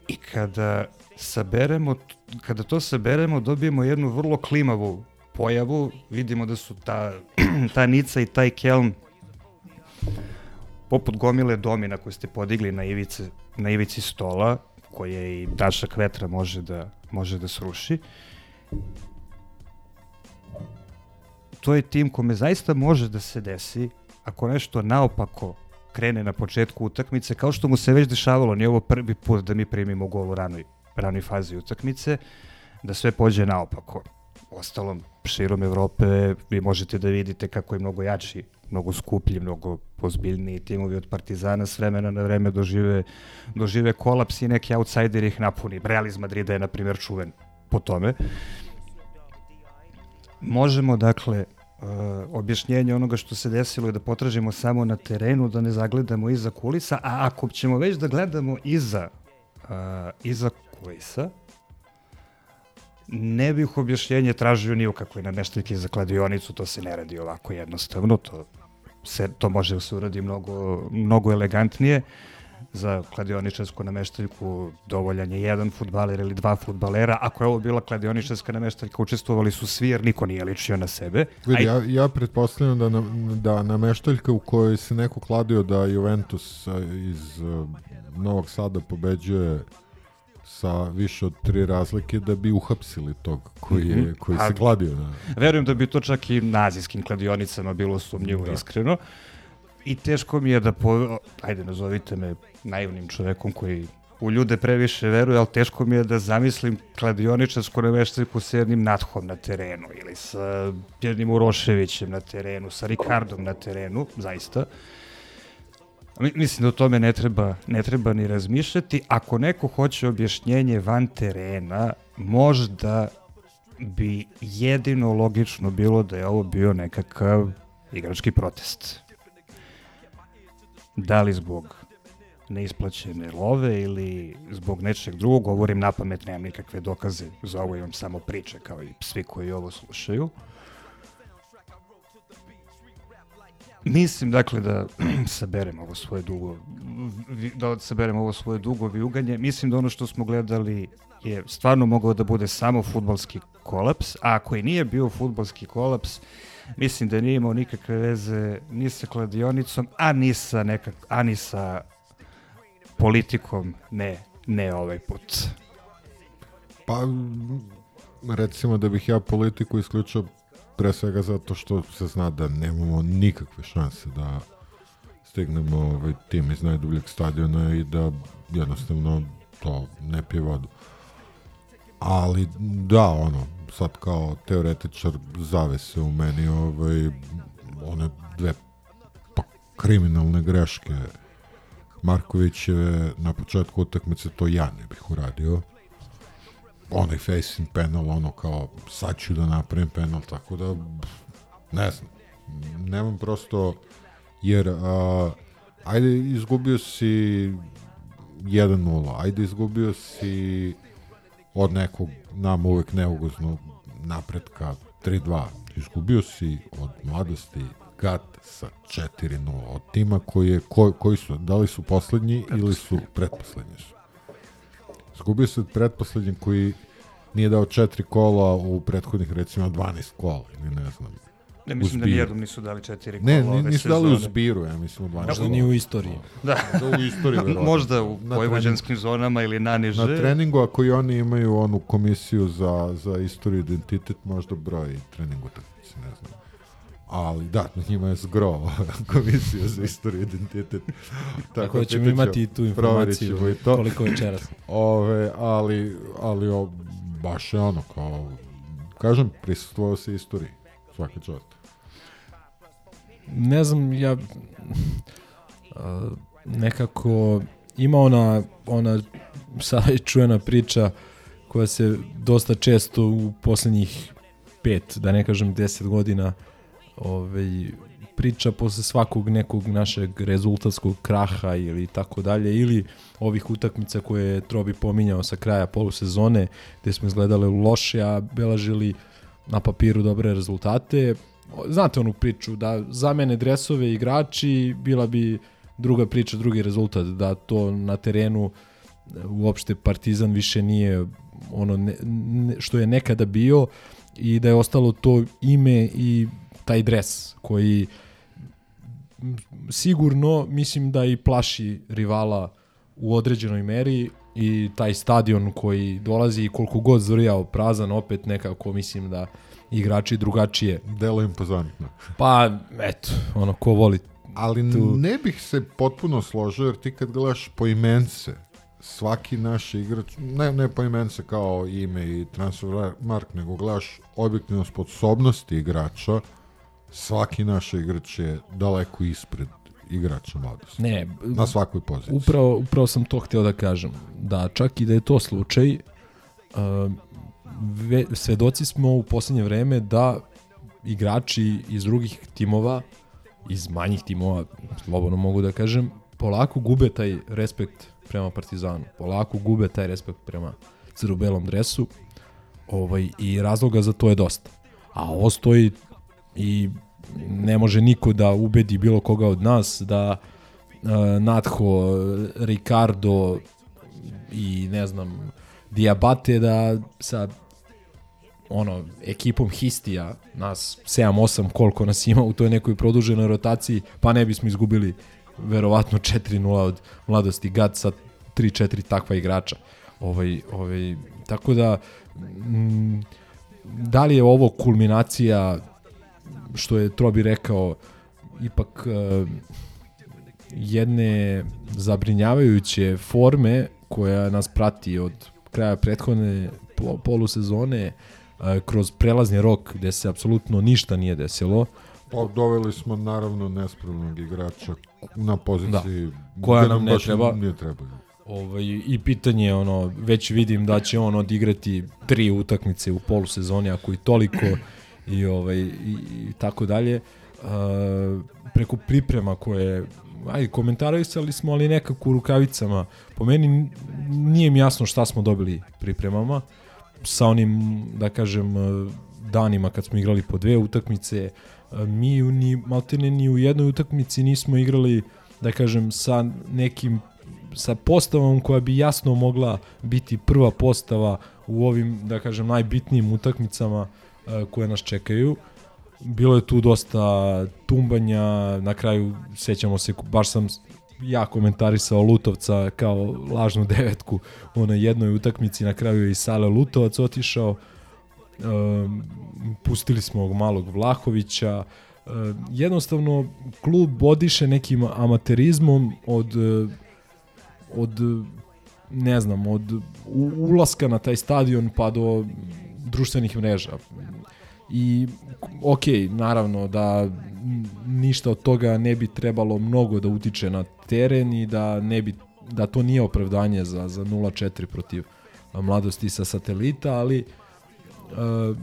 I kada saberemo, kada to saberemo, dobijemo jednu vrlo klimavu pojavu, vidimo da su ta, ta Nica i taj Kelm poput gomile domina koje ste podigli na ivici, na ivici stola, koje i dašak vetra može da, može da sruši. To je tim kome zaista može da se desi ako nešto naopako krene na početku utakmice, kao što mu se već dešavalo, nije ovo prvi put da mi primimo gol u ranoj, ranoj fazi utakmice, da sve pođe naopako. Ostalom, širom Evrope vi možete da vidite kako je mnogo jači, mnogo skuplji, mnogo pozbiljniji timovi od Partizana s vremena na vreme dožive, dožive kolaps i neki outsider ih napuni. Real iz Madrida je, na primjer, čuven po tome. Možemo, dakle, uh, objašnjenje onoga što se desilo i da potražimo samo na terenu, da ne zagledamo iza kulisa, a ako ćemo već da gledamo iza, uh, iza kulisa, ne bih objašnjenje tražio ni u kakvoj nameštaljki za kladionicu, to se ne radi ovako jednostavno, to, se, to može da se uradi mnogo, mnogo elegantnije. Za kladioničarsku nameštaljku dovoljan je jedan futbaler ili dva futbalera. Ako je ovo bila kladioničarska nameštaljka, učestvovali su svi jer niko nije ličio na sebe. Vidi, ja, ja pretpostavljam da, na, da nameštaljka u kojoj se neko kladio da Juventus iz Novog Sada pobeđuje sa više od tri razlike da bi uhapsili tog koji, je, mhm. koji se kladio. Da. Verujem da bi to čak i na azijskim kladionicama bilo sumnjivo da. iskreno. I teško mi je da, po, ajde nazovite me naivnim čovekom koji u ljude previše veruje, ali teško mi je da zamislim kladioničarsku nameštaljku sa jednim Nathom na terenu ili sa jednim Uroševićem na terenu, sa Ricardom na terenu, zaista. Mislim da o tome ne treba, ne treba ni razmišljati. Ako neko hoće objašnjenje van terena, možda bi jedino logično bilo da je ovo bio nekakav igrački protest. Da li zbog neisplaćene love ili zbog nečeg drugog, govorim na pamet, nemam nikakve dokaze za ovo, imam samo priče kao i svi koji ovo slušaju. Mislim, dakle, da saberemo ovo svoje dugo, da saberemo ovo svoje dugo viuganje. Mislim da ono što smo gledali je stvarno mogao da bude samo futbalski kolaps, a ako i nije bio futbalski kolaps, mislim da nije imao nikakve veze ni sa kladionicom, a ni sa, nekak, a ni sa politikom, ne, ne ovaj put. Pa, recimo da bih ja politiku isključio pre svega zato što se zna da nemamo nikakve šanse da stignemo ovaj tim iz najdubljeg stadiona i da jednostavno to ne pije vodu. Ali da, ono, sad kao teoretičar zavese u meni ovaj, one dve pa, kriminalne greške Markovićeve na početku utakmice to ja ne bih uradio. Onaj facing penal, ono kao sad ću da napravim penal, tako da ne znam, nemam prosto jer a, ajde izgubio si 1-0, ajde izgubio si od nekog nam uvek neugoznog napretka 3-2, izgubio si od mladosti Gat sa 4-0 od tima koji, je, ko, koji su, da li su poslednji ili su pretposlednji su. Zgubio se od pretposlednjeg koji nije dao četiri kola u prethodnih recimo 12 kola ili ne znam. Ne, mislim da nijednom nisu dali četiri Ne, kola ni- ove nisu dali u zbiru, ja mislim u 12 Možda kola. ni u istoriji. Da. Da, u istoriji, verovatno. Možda u vojvođanskim zonama ili naniže. Na treningu, ako i oni imaju onu komisiju za, za istoriju identitet, možda broj trening utakmice, ne znam. Ali da, na njima je zgro komisija za istoriju identitet. Tako da ćemo pitat imati tu informaciju ćemo i to. koliko večeras. Ove, ali, ali o, baš je ono, kao, kažem, prisustvovao se istoriji. Svaka čast. ne znam, ja a, nekako ima ona, ona sada je čujena priča koja se dosta često u poslednjih pet, da ne kažem deset godina ovaj, priča posle svakog nekog našeg rezultatskog kraha ili tako dalje, ili ovih utakmica koje je Trobi pominjao sa kraja polusezone, gde smo izgledali loše, a belažili na papiru dobre rezultate. Znate onu priču da zamene dresove igrači bila bi druga priča, drugi rezultat, da to na terenu uopšte Partizan više nije ono ne, ne, što je nekada bio i da je ostalo to ime i taj dres koji sigurno mislim da i plaši rivala u određenoj meri i taj stadion koji dolazi i koliko god zvrjao prazan opet nekako mislim da igrači drugačije Delo impozantno. pa eto ono ko voli Ali tu- ne bih se potpuno složio, jer ti kad gledaš po imence, svaki naš igrač, ne, ne po imence kao ime i transfer mark, nego gledaš objektivno sposobnosti igrača, svaki naš igrač je daleko ispred igrača mladosti. Ne, Na svakoj poziciji. Upravo, upravo sam to hteo da kažem. Da čak i da je to slučaj, uh, ve, svedoci smo u poslednje vreme da igrači iz drugih timova, iz manjih timova, slobodno mogu da kažem, polako gube taj respekt prema Partizanu. Polako gube taj respekt prema crno-belom dresu ovaj, i razloga za to je dosta. A ovo stoji i ne može niko da ubedi bilo koga od nas da uh, Natho, Ricardo i ne znam Diabate da sa ono, ekipom Histija, nas 7-8 koliko nas ima u toj nekoj produženoj rotaciji, pa ne bismo izgubili verovatno 4-0 od mladosti Gad sa 3-4 takva igrača. Ovaj, ovaj, tako da mm, da li je ovo kulminacija što je Trobi rekao ipak uh, jedne zabrinjavajuće forme koja nas prati od kraja prethodne pol- polusezone uh, kroz prelazni rok gde se apsolutno ništa nije desilo. Pa, doveli smo naravno nespravnog igrača na poziciji Da. Koja nam ne treba. Nije treba. Ovaj, I pitanje je ono, već vidim da će on odigrati tri utakmice u polusezoni, ako i toliko, i, ovaj, i, i tako dalje. Uh, preko priprema koje, aj, komentarisali smo, ali nekako u rukavicama. Po meni nije mi jasno šta smo dobili pripremama sa onim, da kažem, uh, danima kad smo igrali po dve utakmice. Uh, mi ni, maltene ni u jednoj utakmici nismo igrali, da kažem, sa nekim sa postavom koja bi jasno mogla biti prva postava u ovim, da kažem, najbitnijim utakmicama uh, koje nas čekaju. Bilo je tu dosta tumbanja, na kraju sećamo se, baš sam ja komentarisao Lutovca kao lažnu devetku u onoj jednoj utakmici, na kraju je i Sale Lutovac otišao, pustili smo ovog malog Vlahovića, jednostavno klub odiše nekim amaterizmom od od ne znam, od ulaska na taj stadion pa do društvenih mreža. I ok, naravno da ništa od toga ne bi trebalo mnogo da utiče na teren i da ne bi da to nije opravdanje za za 0-4 protiv mladosti sa satelita, ali uh,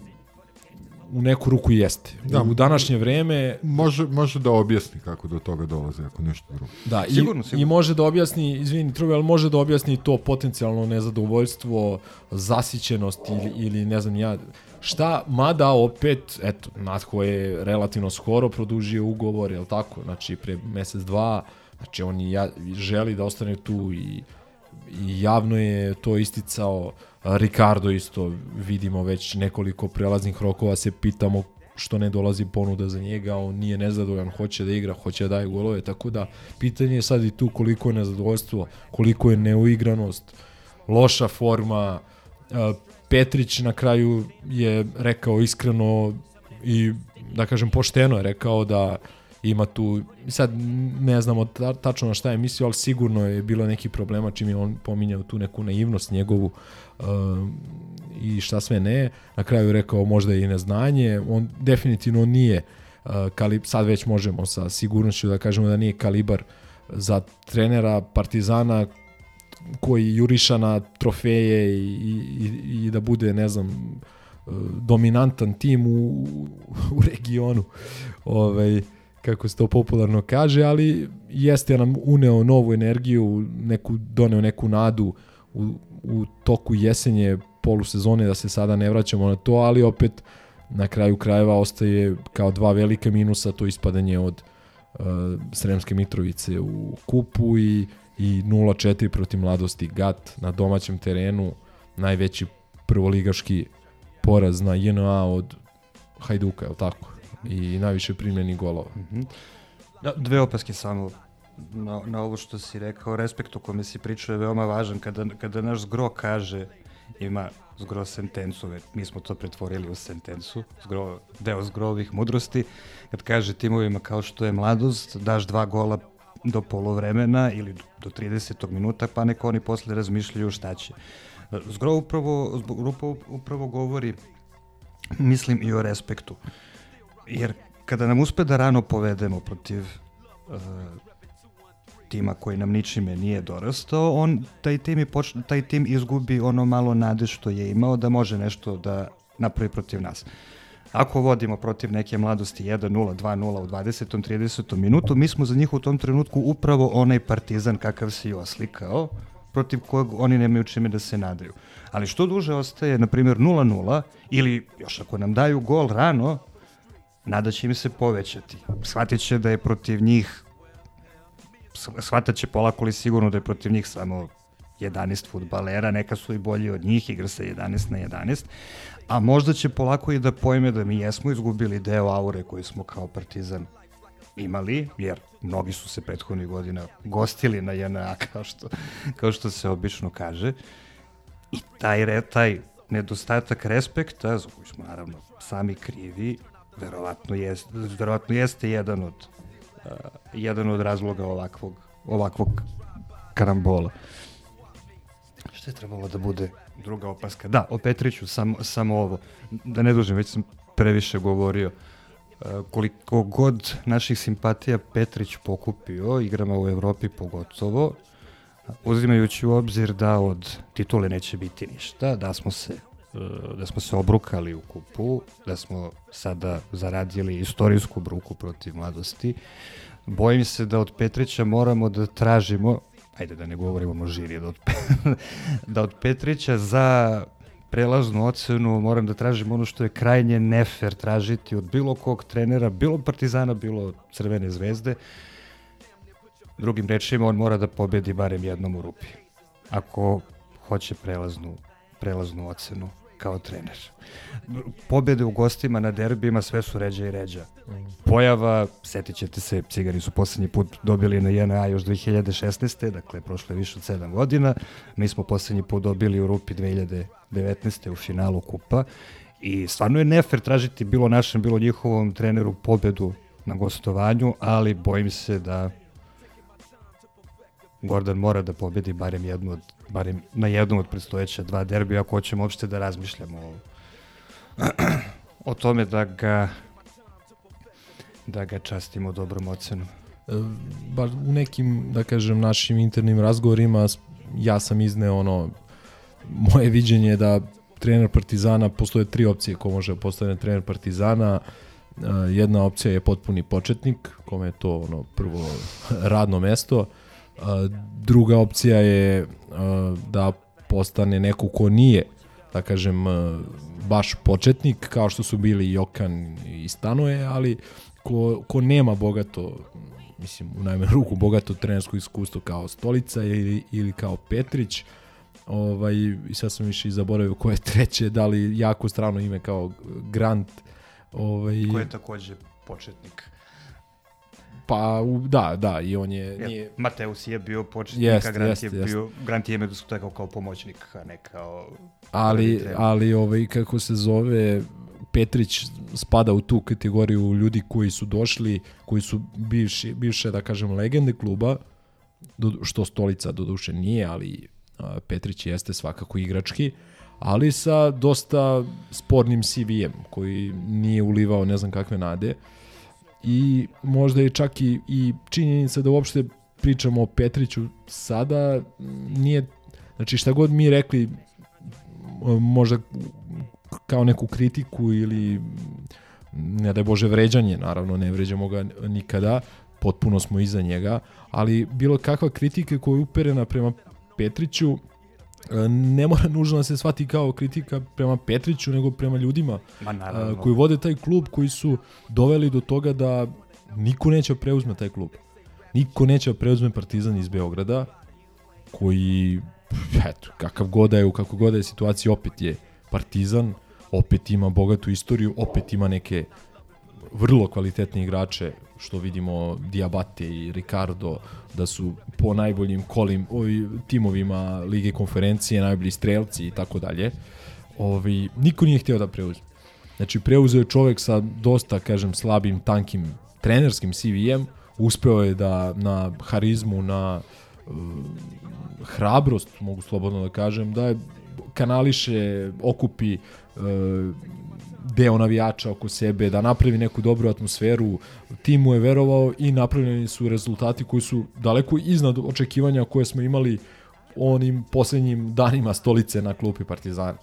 u neku ruku jeste. Da. U današnje vreme Može, može da objasni kako do toga dolaze, ako nešto drugo. Da, Sigurno, i, sigurno. i može da objasni, izvini, Trube, ali može da objasni to potencijalno nezadovoljstvo, zasićenost ili, ili ne znam ja, šta, mada opet, eto, Natho je relativno skoro produžio ugovor, je tako, znači pre mesec, dva, znači on i ja, želi da ostane tu i i javno je to isticao Ricardo isto vidimo već nekoliko prelaznih rokova se pitamo što ne dolazi ponuda za njega, on nije nezadovoljan, hoće da igra, hoće da daje golove, tako da pitanje je sad i tu koliko je nezadovoljstvo, koliko je neuigranost, loša forma, Petrić na kraju je rekao iskreno i da kažem pošteno je rekao da ima tu, sad ne znamo ta, tačno na šta je mislio, ali sigurno je bilo neki problema čim je on pominjao tu neku naivnost njegovu. uh, i šta sve ne. Na kraju je rekao možda i neznanje. On definitivno nije uh, kalib, sad već možemo sa sigurnošću da kažemo da nije kalibar za trenera Partizana koji juriša na trofeje i, i, i da bude, ne znam, uh, dominantan tim u, u regionu. Ovaj, kako se to popularno kaže, ali jeste nam uneo novu energiju, neku, doneo neku nadu u, u toku jesenje polusezone, da se sada ne vraćamo na to, ali opet na kraju krajeva ostaje kao dva velika minusa to ispadanje od uh, Sremske Mitrovice u kupu i, i 0-4 protiv mladosti GAT na domaćem terenu, najveći prvoligaški poraz na JNA od Hajduka, je tako? i najviše primljeni golova. Mm -hmm. dve opaske samo na, na ovo što si rekao, respekt o kome si pričao je veoma važan. Kada, kada naš zgro kaže, ima zgro sentencu, mi smo to pretvorili u sentencu, zgro, deo zgrovih mudrosti, kad kaže timovima kao što je mladost, daš dva gola do polovremena ili do 30. minuta, pa neko oni posle razmišljaju šta će. Zgro upravo, upravo, upravo govori, mislim i o respektu. Jer kada nam uspe da rano povedemo protiv uh, tima koji nam ničime nije dorastao, on, taj, tim i počne, taj tim izgubi ono malo nade što je imao da može nešto da napravi protiv nas. Ako vodimo protiv neke mladosti 1-0, 2-0 u 20. 30. minutu, mi smo za njih u tom trenutku upravo onaj partizan kakav si oslikao, protiv kojeg oni nemaju čime da se nadaju. Ali što duže ostaje, na primjer, 0-0, ili još ako nam daju gol rano, nada će im se povećati. Shvatit će da je protiv njih shvatat će polako li sigurno da je protiv njih samo 11 futbalera, neka su i bolji od njih, igra se 11 na 11, a možda će polako i da pojme da mi jesmo izgubili deo aure koji smo kao partizan imali, jer mnogi su se prethodnih godina gostili na JNA, kao što, kao što se obično kaže, i taj, taj nedostatak respekta, za koji smo naravno sami krivi, verovatno jest, verovatno jeste jedan od jedan od razloga ovakvog ovakvog karambola. Šta je trebalo da bude druga opaska? Da, o Petriću samo, samo ovo. Da ne dužem, već sam previše govorio. Uh, koliko god naših simpatija Petrić pokupio, igrama u Evropi pogotovo, uzimajući u obzir da od titule neće biti ništa, da smo se E, da smo se obrukali u kupu, da smo sada zaradili istorijsku bruku protiv mladosti. Bojim se da od Petrića moramo da tražimo, ajde da ne govorimo množini, da od, da od Petrića za prelaznu ocenu moram da tražim ono što je krajnje nefer tražiti od bilo kog trenera, bilo Partizana, bilo Crvene zvezde. Drugim rečima, on mora da pobedi barem jednom u rupi. Ako hoće prelaznu, prelaznu ocenu kao trener. Pobjede u gostima na derbima sve su ređa i ređa. Pojava, setit ćete se, Cigari su poslednji put dobili na JNA još 2016. Dakle, prošlo je više od 7 godina. Mi smo poslednji put dobili u Rupi 2019. u finalu kupa. I stvarno je nefer tražiti bilo našem, bilo njihovom treneru pobedu na gostovanju, ali bojim se da Gordon mora da pobedi barem jednu od, barem na jednom od predstojeća dva derbija ako hoćemo uopšte da razmišljamo o, o tome da ga da ga častimo dobrom ocenom. E, bar u nekim, da kažem, našim internim razgovorima ja sam izneo ono moje viđenje da trener Partizana, postoje tri opcije ko može da postane trener Partizana. E, jedna opcija je potpuni početnik, kome je to ono prvo radno mesto druga opcija je da postane neko ko nije da kažem baš početnik kao što su bili Jokan i Stanoje, ali ko, ko nema bogato mislim, u najmanju ruku bogato trenersko iskustvo kao Stolica ili, ili kao Petrić. Ovaj, I sad sam više i zaboravio ko je treće, da li jako strano ime kao Grant. Ovaj, Ko je takođe početnik. Pa, da, da, i on je... Jer Nije, Mateus je bio početnik, Jest, a Grant jest, je jest. bio, Grant je medu kao, kao pomoćnik, a ne kao... ali, ali ovaj, kako se zove, Petrić spada u tu kategoriju ljudi koji su došli, koji su bivši, bivše, da kažem, legende kluba, do, što Stolica do duše nije, ali a, Petrić jeste svakako igrački, ali sa dosta spornim CV-em, koji nije ulivao ne znam kakve nade. I možda je čak i, i činjenica da uopšte pričamo o Petriću sada nije, znači šta god mi rekli možda kao neku kritiku ili ne daj Bože vređanje, naravno ne vređamo ga nikada, potpuno smo iza njega, ali bilo kakva kritika koja je uperena prema Petriću ne mora nužno da se shvati kao kritika prema Petriću, nego prema ljudima Ma a, naravno. koji vode taj klub, koji su doveli do toga da niko neće da preuzme taj klub. Niko neće da preuzme Partizan iz Beograda, koji, eto, kakav god da je, u kako god je situaciji, opet je Partizan, opet ima bogatu istoriju, opet ima neke vrlo kvalitetne igrače, što vidimo Diabate i Ricardo, da su po najboljim kolim, ovi, timovima Lige konferencije, najbolji strelci i tako dalje. Ovi, niko nije htio da preuzme. Znači, preuzeo je čovek sa dosta, kažem, slabim, tankim trenerskim CV-em, uspeo je da na harizmu, na uh, hrabrost, mogu slobodno da kažem, da je kanališe, okupi uh, deo navijača oko sebe, da napravi neku dobru atmosferu, tim mu je verovao i napravljeni su rezultati koji su daleko iznad očekivanja koje smo imali onim poslednjim danima stolice na klupi Partizana.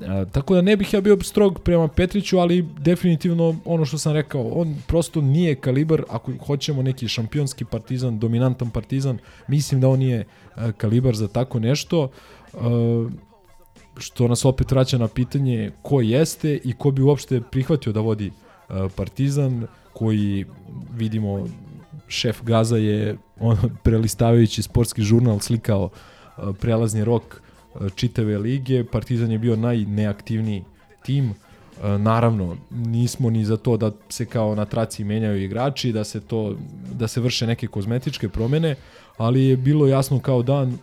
E, tako da ne bih ja bio strog prema Petriću, ali definitivno ono što sam rekao, on prosto nije kalibar, ako hoćemo neki šampionski partizan, dominantan partizan, mislim da on nije e, kalibar za tako nešto. E, što nas opet vraća na pitanje ko jeste i ko bi uopšte prihvatio da vodi uh, Partizan, koji vidimo šef Gaza je on prelistavajući sportski žurnal slikao uh, prelazni rok uh, čitave lige, Partizan je bio najneaktivniji tim, naravno, nismo ni za to da se kao na traci menjaju igrači, da se to da se vrše neke kozmetičke promene, ali je bilo jasno kao dan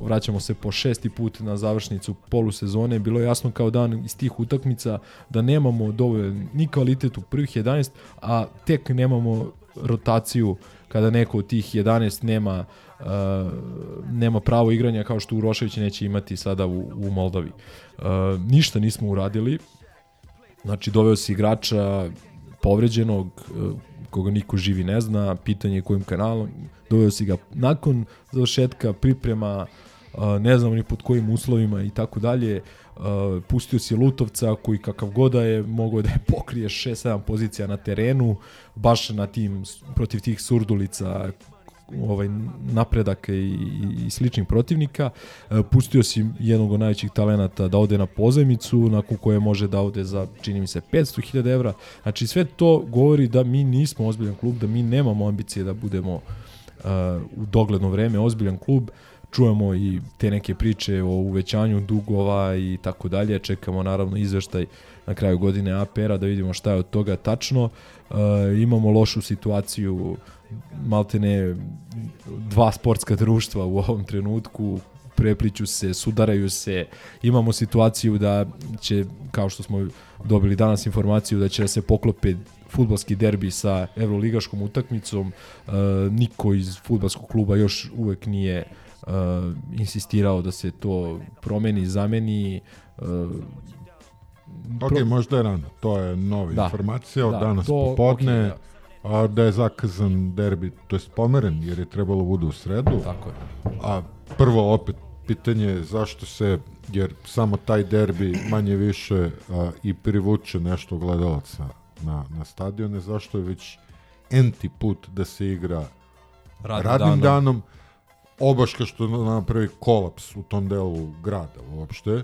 vraćamo se po šesti put na završnicu polusezone, bilo je jasno kao dan iz tih utakmica da nemamo dovoljno ni kvalitet u prvih 11, a tek nemamo rotaciju kada neko od tih 11 nema uh, nema pravo igranja kao što Urošević neće imati sada u, u Moldavi. Uh, ništa nismo uradili, znači doveo si igrača povređenog, uh, koga niko živi ne zna, pitanje je kojim kanalom, doveo si ga nakon završetka priprema, ne znam ni pod kojim uslovima i tako dalje, pustio si Lutovca koji kakav god da je mogao da je pokrije 6-7 pozicija na terenu, baš na tim, protiv tih surdulica ovaj napredaka i, i, i sličnih protivnika. E, pustio si jednog od najvećih talenata da ode na pozajmicu, nakon koje može da ode za, čini mi se, 500.000 evra. Znači sve to govori da mi nismo ozbiljan klub, da mi nemamo ambicije da budemo uh, u dogledno vreme ozbiljan klub. Čujemo i te neke priče o uvećanju dugova i tako dalje. Čekamo naravno izveštaj na kraju godine APR-a da vidimo šta je od toga tačno. Uh, imamo lošu situaciju maltene dva sportska društva u ovom trenutku prepliću se, sudaraju se. Imamo situaciju da će, kao što smo dobili danas informaciju, da će da se poklope futbalski derbi sa evroligaškom utakmicom. E, niko iz futbalskog kluba još uvek nije e, insistirao da se to promeni, zameni. E, Ok, možda je rano. To je nova Da. informacija od Da, danas to- popodne. ok, a da je zakazan derbi, to je pomeren, jer je trebalo bude u sredu. Tako je. A prvo opet pitanje je zašto se, jer samo taj derbi manje više a, i privuče nešto gledalaca na, na stadione, zašto je već enti put da se igra Radnim radnim, danom. danom, obaška što napravi kolaps u tom delu grada uopšte.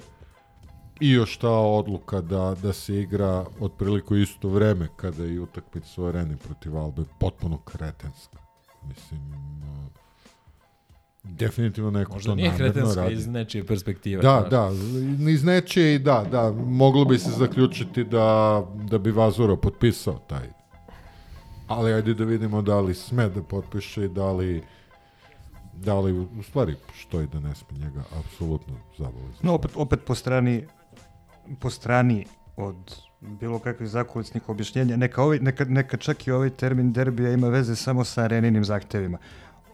I još ta odluka da, da se igra otprilike isto vreme kada je utakmica u areni protiv Albe potpuno kretenska. Mislim, definitivno neko Možda to nije kretenska radi. iz nečije perspektive. Da, znaš. da, iz nečije i da, da, moglo bi se zaključiti da, da bi Vazuro potpisao taj. Ali ajde da vidimo da li sme da potpiše i da li da li u stvari što i da ne sme njega apsolutno zabaviti. No, opet, opet po strani, po strani od bilo kakvih zakulisnih objašnjenja, neka, ovaj, neka, neka čak i ovaj termin derbija ima veze samo sa areninim zahtevima.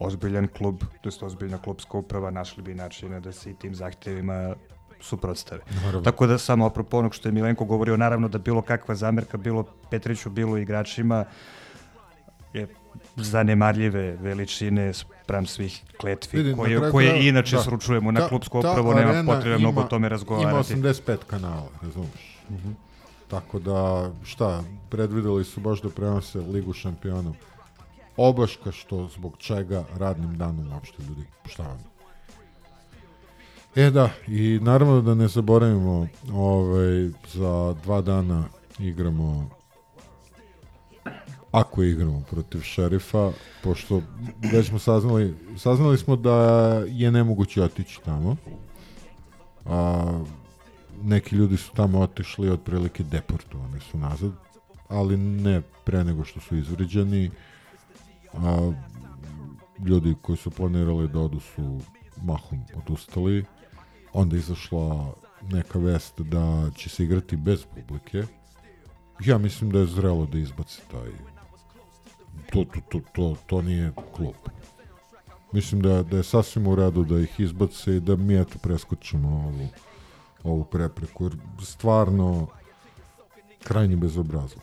Ozbiljan klub, to jest ozbiljna klubska uprava, našli bi načina da se i tim zahtevima suprotstave. Naravno. Tako da samo apropo onog što je Milenko govorio, naravno da bilo kakva zamerka, bilo Petriću, bilo igračima, je zanemarljive veličine spram svih kletvi Vidi, na koje, kraju koje inače da. sručujemo na Ta- klubsku ta opravu, nema potrebe mnogo o tome razgovarati. Ima 85 kanala, razumiješ? Tako da, šta, predvideli su baš da prenose Ligu šampiona. Obaška što, zbog čega radnim danom uopšte ljudi, šta vam? E da, i naravno da ne zaboravimo, ovaj, za dva dana igramo ako igramo protiv šerifa, pošto već smo saznali, saznali smo da je nemoguće otići tamo. A, neki ljudi su tamo otišli otprilike deportovani su nazad, ali ne pre nego što su izvređeni. A, ljudi koji su planirali da odu su mahom odustali. Onda izašla neka vest da će se igrati bez publike. Ja mislim da je zrelo da izbaci taj to, to, to, to, to nije klub. Mislim da, da je sasvim u redu da ih izbace i da mi eto preskočimo ovu, ovu prepreku. Stvarno krajnji bezobrazno.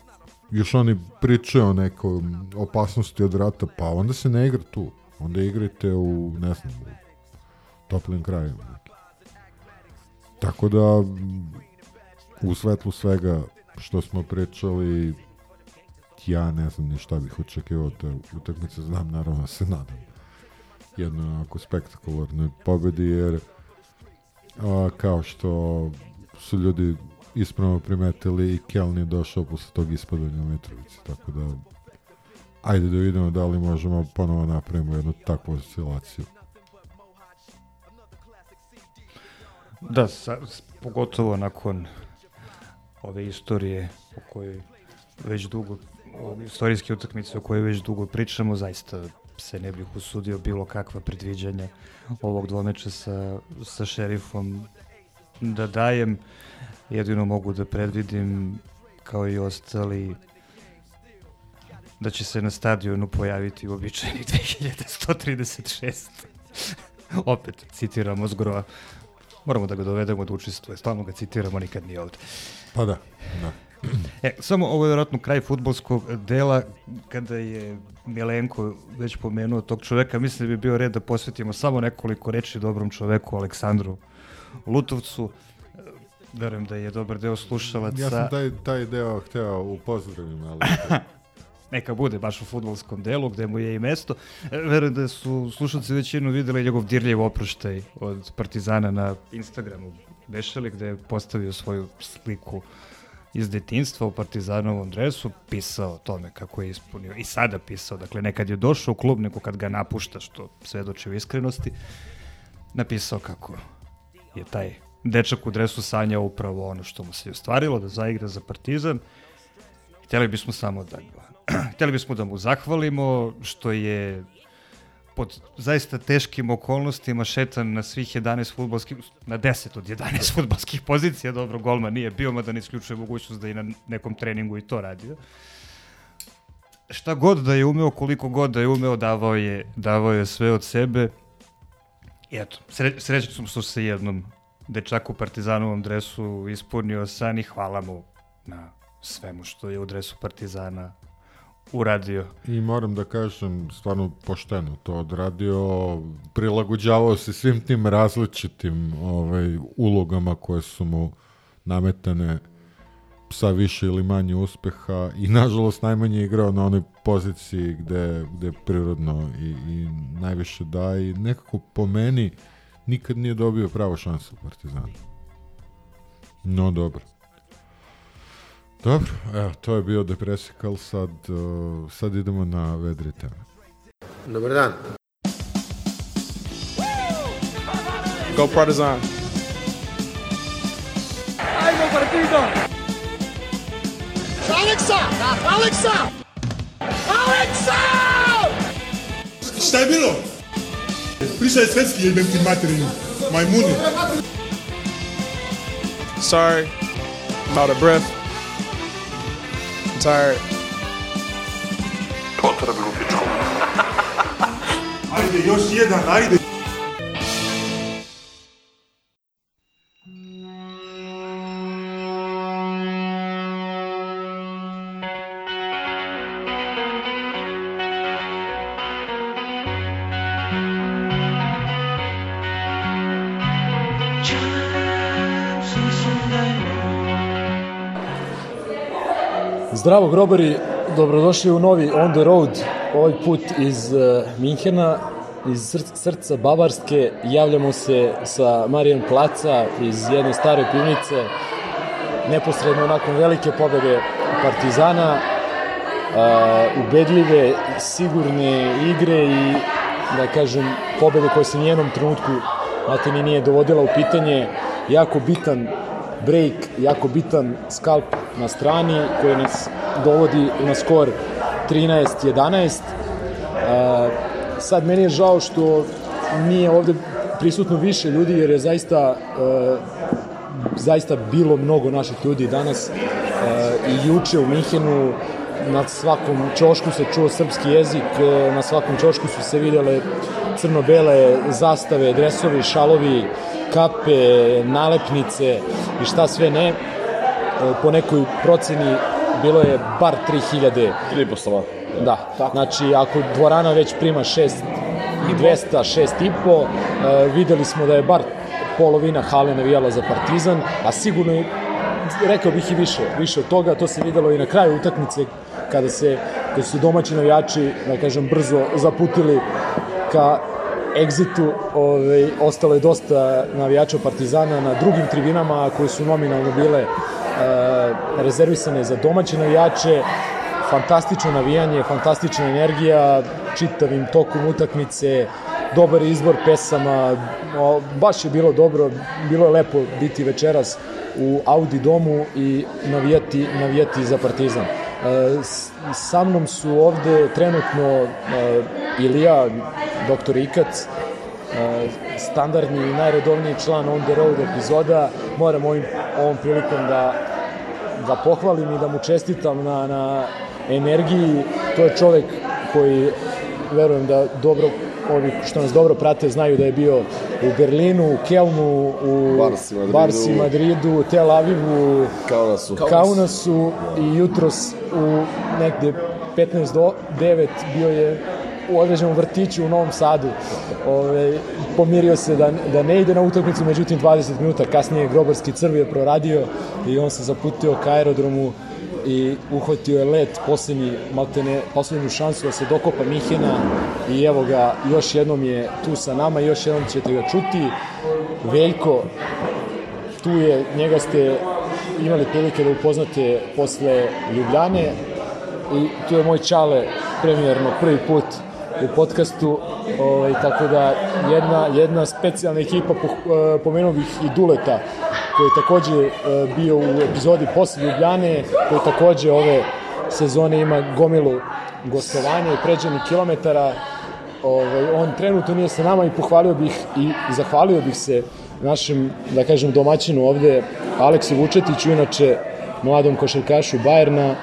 Još oni pričaju o nekoj opasnosti od rata, pa onda se ne igra tu. Onda igrajte u, ne znam, u toplim krajima. Tako da, u svetlu svega što smo pričali, ja ne znam ni šta bih očekivao od utakmice, znam naravno da se nadam jednoj onako spektakularnoj pobedi, jer a, kao što su ljudi ispravno primetili i Keln je došao posle tog ispadanja u Mitrovici, tako da ajde da vidimo da li možemo ponovo napravimo jednu takvu oscilaciju. Da, sa, pogotovo nakon ove istorije o kojoj već dugo, istorijske utakmice o kojoj već dugo pričamo, zaista se ne bih usudio bilo kakva predviđanja ovog dvomeča sa, sa šerifom da dajem. Jedino mogu da predvidim, kao i ostali, da će se na stadionu pojaviti uobičajeni 2136. Opet, citiramo Zgrova. Moramo da ga dovedemo da učestvuje. Stalno ga citiramo, nikad nije ovde. Pa da, da. E, samo ovo je vjerojatno kraj futbolskog dela, kada je Milenko već pomenuo tog čoveka, mislim da bi bio red da posvetimo samo nekoliko reči dobrom čoveku Aleksandru Lutovcu. Verujem da je dobar deo slušalaca. Ja sam taj, taj deo hteo u pozdravima, ali neka bude baš u futbolskom delu gde mu je i mesto. E, Verujem da su slušalci većinu videli njegov dirljiv oproštaj od Partizana na Instagramu Bešali gde je postavio svoju sliku iz detinstva u Partizanovom dresu, pisao o tome kako je ispunio i sada pisao, dakle nekad je došao u klub, nego kad ga napušta, što svedoči u iskrenosti, napisao kako je taj dečak u dresu sanjao upravo ono što mu se je ostvarilo, da zaigra za Partizan. Htjeli bismo samo da htjeli bismo da mu zahvalimo što je pod zaista teškim okolnostima šetan na svih 11 futbolskih, na 10 od 11 futbolskih pozicija, dobro, golma nije bio, mada ne isključuje mogućnost da i na nekom treningu i to radio. Šta god da je umeo, koliko god da je umeo, davao je, davao je sve od sebe. I eto, sre, srećan sam što se jednom dečaku u Partizanovom dresu ispunio san i hvala mu na svemu što je u dresu Partizana uradio. I moram da kažem, stvarno pošteno to odradio, prilagođavao se svim tim različitim ovaj, ulogama koje su mu nametane sa više ili manje uspeha i nažalost najmanje igrao na onoj poziciji gde, gde prirodno i, i najviše da i nekako po meni nikad nije dobio pravo šansu u Partizanu. No dobro. Dobro, evo, to je bio Depresikal, sad, uh, sad idemo na vedri teme. Dobar dan. Go Partizan. Ajmo Partizan! Aleksa! Aleksa! Aleksa! Šta je bilo? Pričaj svetski jebem ti materinu. Majmuni. Sorry. I'm out of breath. I'm tired. Potrebno pičku. Ajde, još jedan, ajde. Zdravo grobari, dobrodošli u novi On the Road, ovaj put iz uh, Minhena, iz sr srca Bavarske. Javljamo se sa Marijan Placa iz jedne stare pivnice, neposredno nakon velike pobede Partizana, uh, ubedljive, sigurne igre i, da kažem, pobede koje se nijednom trenutku Matini nije dovodila u pitanje. Jako bitan break, jako bitan skalp na strani koji nas dovodi na skor 13-11. Uh, sad meni je žao što nije ovde prisutno više ljudi jer je zaista uh, zaista bilo mnogo naših ljudi danas uh, i juče u Minhenu na svakom čošku se čuo srpski jezik, na svakom čošku su se vidjele crno-bele zastave, dresovi, šalovi, kape, nalepnice i šta sve ne. Po nekoj proceni bilo je bar 3000. 3 slova. Da, Tako. znači ako dvorana već prima 6 i 200, 6 i po, videli smo da je bar polovina hale navijala za Partizan, a sigurno rekao bih i više, više od toga, to se videlo i na kraju utakmice kada se kada su domaći navijači, da kažem, brzo zaputili ka egzitu, ovaj, ostalo je dosta navijača Partizana na drugim tribinama koji su nominalno bile e, rezervisane za domaće navijače, fantastično navijanje, fantastična energija, čitavim tokom utakmice, dobar izbor pesama, baš je bilo dobro, bilo je lepo biti večeras u Audi domu i navijati, navijati za Partizan. E, sa mnom su ovde trenutno e, Ilija, doktor Ikac, e, standardni i najredovniji član On The Road epizoda. Moram ovim, ovom prilikom da ga pohvalim i da mu čestitam na, na energiji. To je čovek koji verujem da dobro ovi što nas dobro prate znaju da je bio u Berlinu, u Kelnu, u Barsi, Madridu, Barsi, Madridu Tel Avivu, Kaunasu. Kaunasu i jutros u negde 15 do 9 bio je u određenom vrtiću u Novom Sadu. Ove, pomirio se da, da ne ide na utakmicu, međutim 20 minuta kasnije Grobarski crv je proradio i on se zaputio ka aerodromu i uhvatio je let poslednji, maltene, poslednju šansu da se dokopa Mihena i evo ga, još jednom je tu sa nama, još jednom ćete ga čuti. Veljko, tu je, njega ste imali prilike da upoznate posle Ljubljane i tu je moj čale premijerno prvi put u podcastu, ovaj, tako da jedna, jedna specijalna ekipa, po, pomenuo bih i Duleta, koji je takođe bio u epizodi posle Ljubljane, koji takođe ove sezone ima gomilu gostovanja i pređenih kilometara. Ovaj, on trenutno nije sa nama i pohvalio bih i zahvalio bih se našem, da kažem, domaćinu ovde, Aleksu Vučetiću, inače mladom košarkašu Bajerna,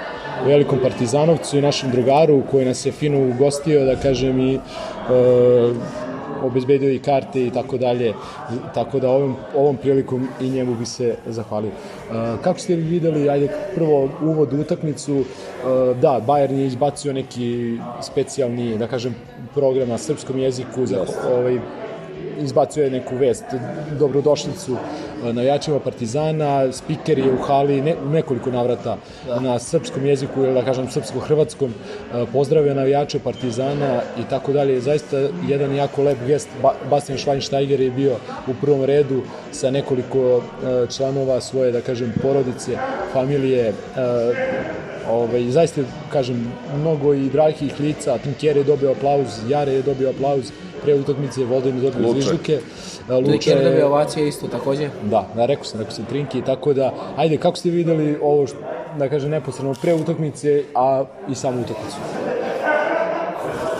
velikom partizanovcu i našem drugaru koji nas je fino ugostio, da kažem, i e, obezbedio i karte i tako dalje. Tako da ovom, ovom prilikom i njemu bi se zahvalio. E, kako ste videli, ajde prvo uvod u utakmicu, e, da, Bayern je izbacio neki specijalni, da kažem, program na srpskom jeziku, za, ovaj, izbacio je neku vest, dobrodošlicu navijačima Partizana, spiker je u hali ne, nekoliko navrata da. na srpskom jeziku ili da kažem srpsko-hrvatskom pozdravio navijače Partizana i tako dalje. Zaista jedan jako lep gest. Ba, Bastian Schweinsteiger je bio u prvom redu sa nekoliko članova svoje, da kažem, porodice, familije, ovaj, zaista, kažem, mnogo i dragih lica, Tinker je dobio aplauz, Jare je dobio aplauz, pre utakmice je dobio Luče. zvižduke. Trinki je dobio ovacije isto takođe. Da, da, rekao sam, rekao sam Trinki, tako da, ajde, kako ste videli ovo, što, da kažem, neposredno pre utakmice, a i samu utakmicu?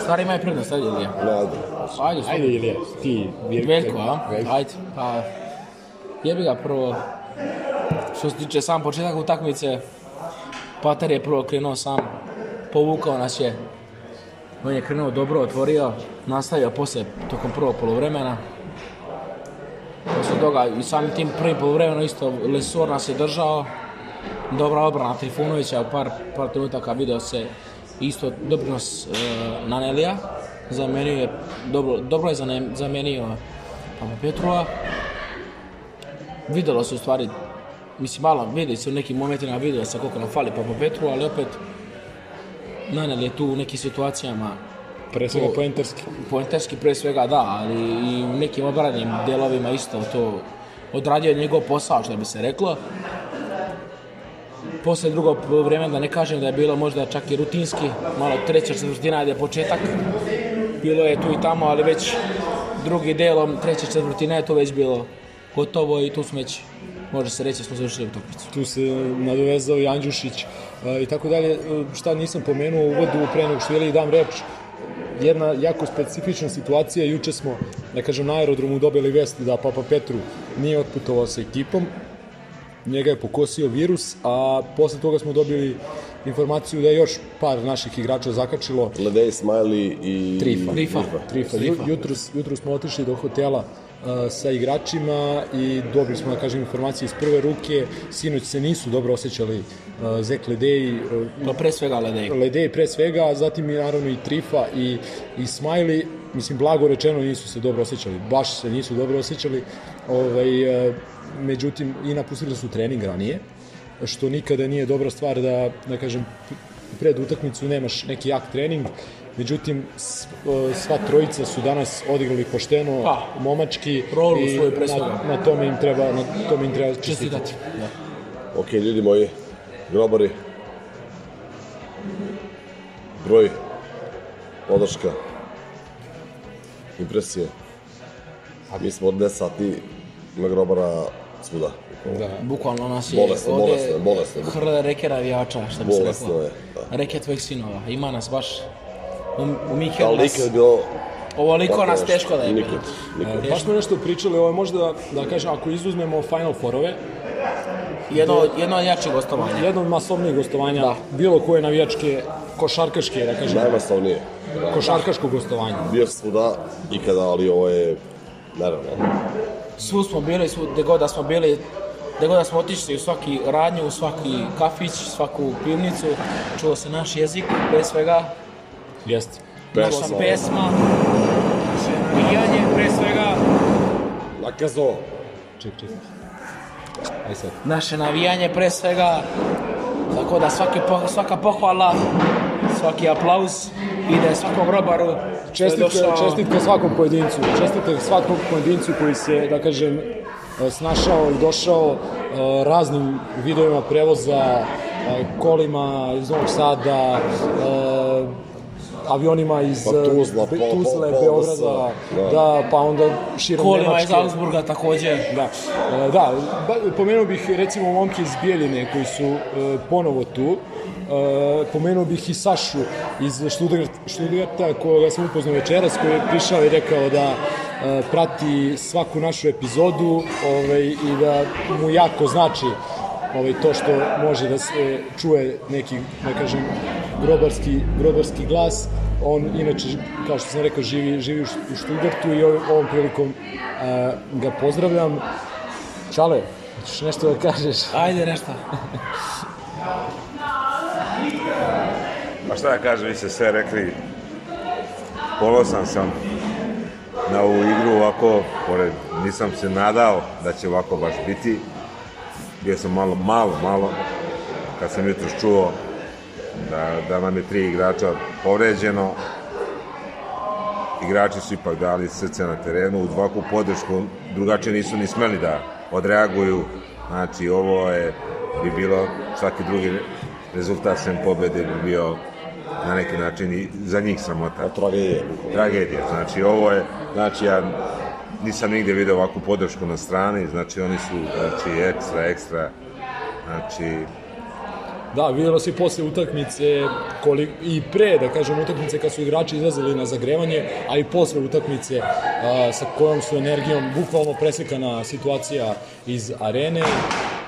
Stvari imaju prednost, ajde Ilija. Ne, ajde. Ajde, Ajde, Ilija, ti, Veljko. Veljko, a? Ajde, pa... Jebi ga prvo... Što se tiče sam početak utakmice, Pater je prvo krenuo sam, povukao nas je. On je krenuo dobro, otvorio, nastavio posle tokom prvog polovremena. Posle toga i samim tim prvim polovremena isto Lesor nas je držao. Dobra obrana Trifunovića, u par, par trenutaka video se isto doprinos e, Nanelija. Zamenio je, dobro, dobro je zamenio Papa Petrova. Videlo se u stvari, mislim malo, vidi se u nekim momentima, videlo se koliko nam fali Papa Petru, ali opet Nanel je tu u nekim situacijama Pre svega poenterski. Poenterski pre svega da, ali i u nekim obranim delovima isto to odradio je njegov posao, što bi se reklo. Posle drugog vremena, da ne kažem da je bilo možda čak i rutinski, malo treća četvrtina je početak. Bilo je tu i tamo, ali već drugi delom treće četvrtine je to već bilo gotovo i tu smo već, može se reći, smo završili utakmicu. tu se nadovezao i Andjušić e, i tako dalje. E, Šta nisam pomenuo u uvodu pre nego što ili dam reč, jedna jako specifična situacija, juče smo, da kažem, na aerodromu dobili vest da Papa Petru nije otputovao sa ekipom, njega je pokosio virus, a posle toga smo dobili informaciju da je još par naših igrača zakačilo Ledej, Smiley i... Trifa. Trifa. Trifa. Ju, jutros, jutros smo otišli do hotela uh, sa igračima i dobili smo, da kažem, informacije iz prve ruke. Sinoć se nisu dobro osjećali Zek Ledej, uh, Pa pre svega Ledej. Ledej pre svega, a zatim i naravno i Trifa i, i Smiley, mislim, blago rečeno nisu se dobro osjećali, baš se nisu dobro osjećali, ovaj, međutim i napustili su trening ranije, što nikada nije dobra stvar da, da kažem, pred utakmicu nemaš neki jak trening, međutim sva trojica su danas odigrali pošteno, Pa, momački i na, na tome im treba na tome im treba čestitati. Da. Ok, ljudi moji, grobari, broj, podrška, impresije. Mi smo od 10 sati na grobara svuda. Da. Bukvalno nas je Bolesno, ovde bolesno, bolesno. hrle reke navijača, što bi se Bolesno reklo. je, da. Reke tvojih sinova. Ima nas baš u, u Mihel Ali nas... nikad je bilo... Ovoliko tako nas teško da je bilo. Nikad, nikad. E, baš smo nešto pričali, ovo je možda, da kažem, ako izuzmemo Final Fourove, Jedno, jedno od jačih gostovanja. jedno od masovnijih gostovanja, da. bilo koje navijačke, košarkaške, da kažem, Najmasovnije. košarkaško gostovanje. Bio sam svuda ikada, ali ovo je nerealno. Svu smo bili, svu, gde god da smo bili, gde god da smo otišli u svaki radnju, u svaki kafić, svaku pivnicu, čuo se naš jezik, pre svega, Jeste. naša Pesma. pesma, naše navijanje, pre svega, Nakazo. Ček, ček. Aj sad. naše navijanje pre svega, tako da svaki, po- svaka pohvala, svaki aplauz ide svakom robaru. Čestitke, došao. čestitke svakom pojedincu, čestitke svakom pojedincu koji se, da kažem, e, snašao i došao e, raznim videojima prevoza, e, kolima iz Novog Sada, avionima iz Pa Tuzla, Be- po- Tuzle, po- Beograda, da. da, pa onda širom Kolima Nemačke. iz Augsburga takođe. Da, e, da, ba- pomenuo bih recimo momke iz Bijeljine koji su e, ponovo tu. E, pomenuo bih i Sašu iz Stuttgarta koga sam upoznao večeras koji je prišao i rekao da e, prati svaku našu epizodu ovaj, i da mu jako znači ovaj, to što može da se čuje neki, da kažem, grobarski, grobarski glas. On, inače, kao što sam rekao, živi, živi u Š- u Stuttgartu i ovom, prilikom a, ga pozdravljam. Čale, hoćeš nešto da kažeš? Ajde nešto. Pa šta da kažem, vi ste sve rekli. Ponosan sam na ovu igru ovako, pored, nisam se nadao da će ovako baš biti. Bio sam malo, malo, malo, kad sam jutro čuo da, da nam je tri igrača povređeno. Igrači su ipak dali srce na terenu, uz ovakvu podršku drugačije nisu ni smeli da odreaguju. Znači, ovo je, bi bilo svaki drugi rezultat sem pobede bi bio na neki način i za njih sramota. Tragedija. Tragedija. Znači ovo je, znači ja nisam nigde video ovakvu podršku na strani, znači oni su znači, ekstra, ekstra, znači Da, vidjelo se i posle utakmice kolik, i pre, da kažem, utakmice kad su igrači izlazili na zagrevanje, a i posle utakmice a, sa kojom su energijom bukvalno preslikana situacija iz arene.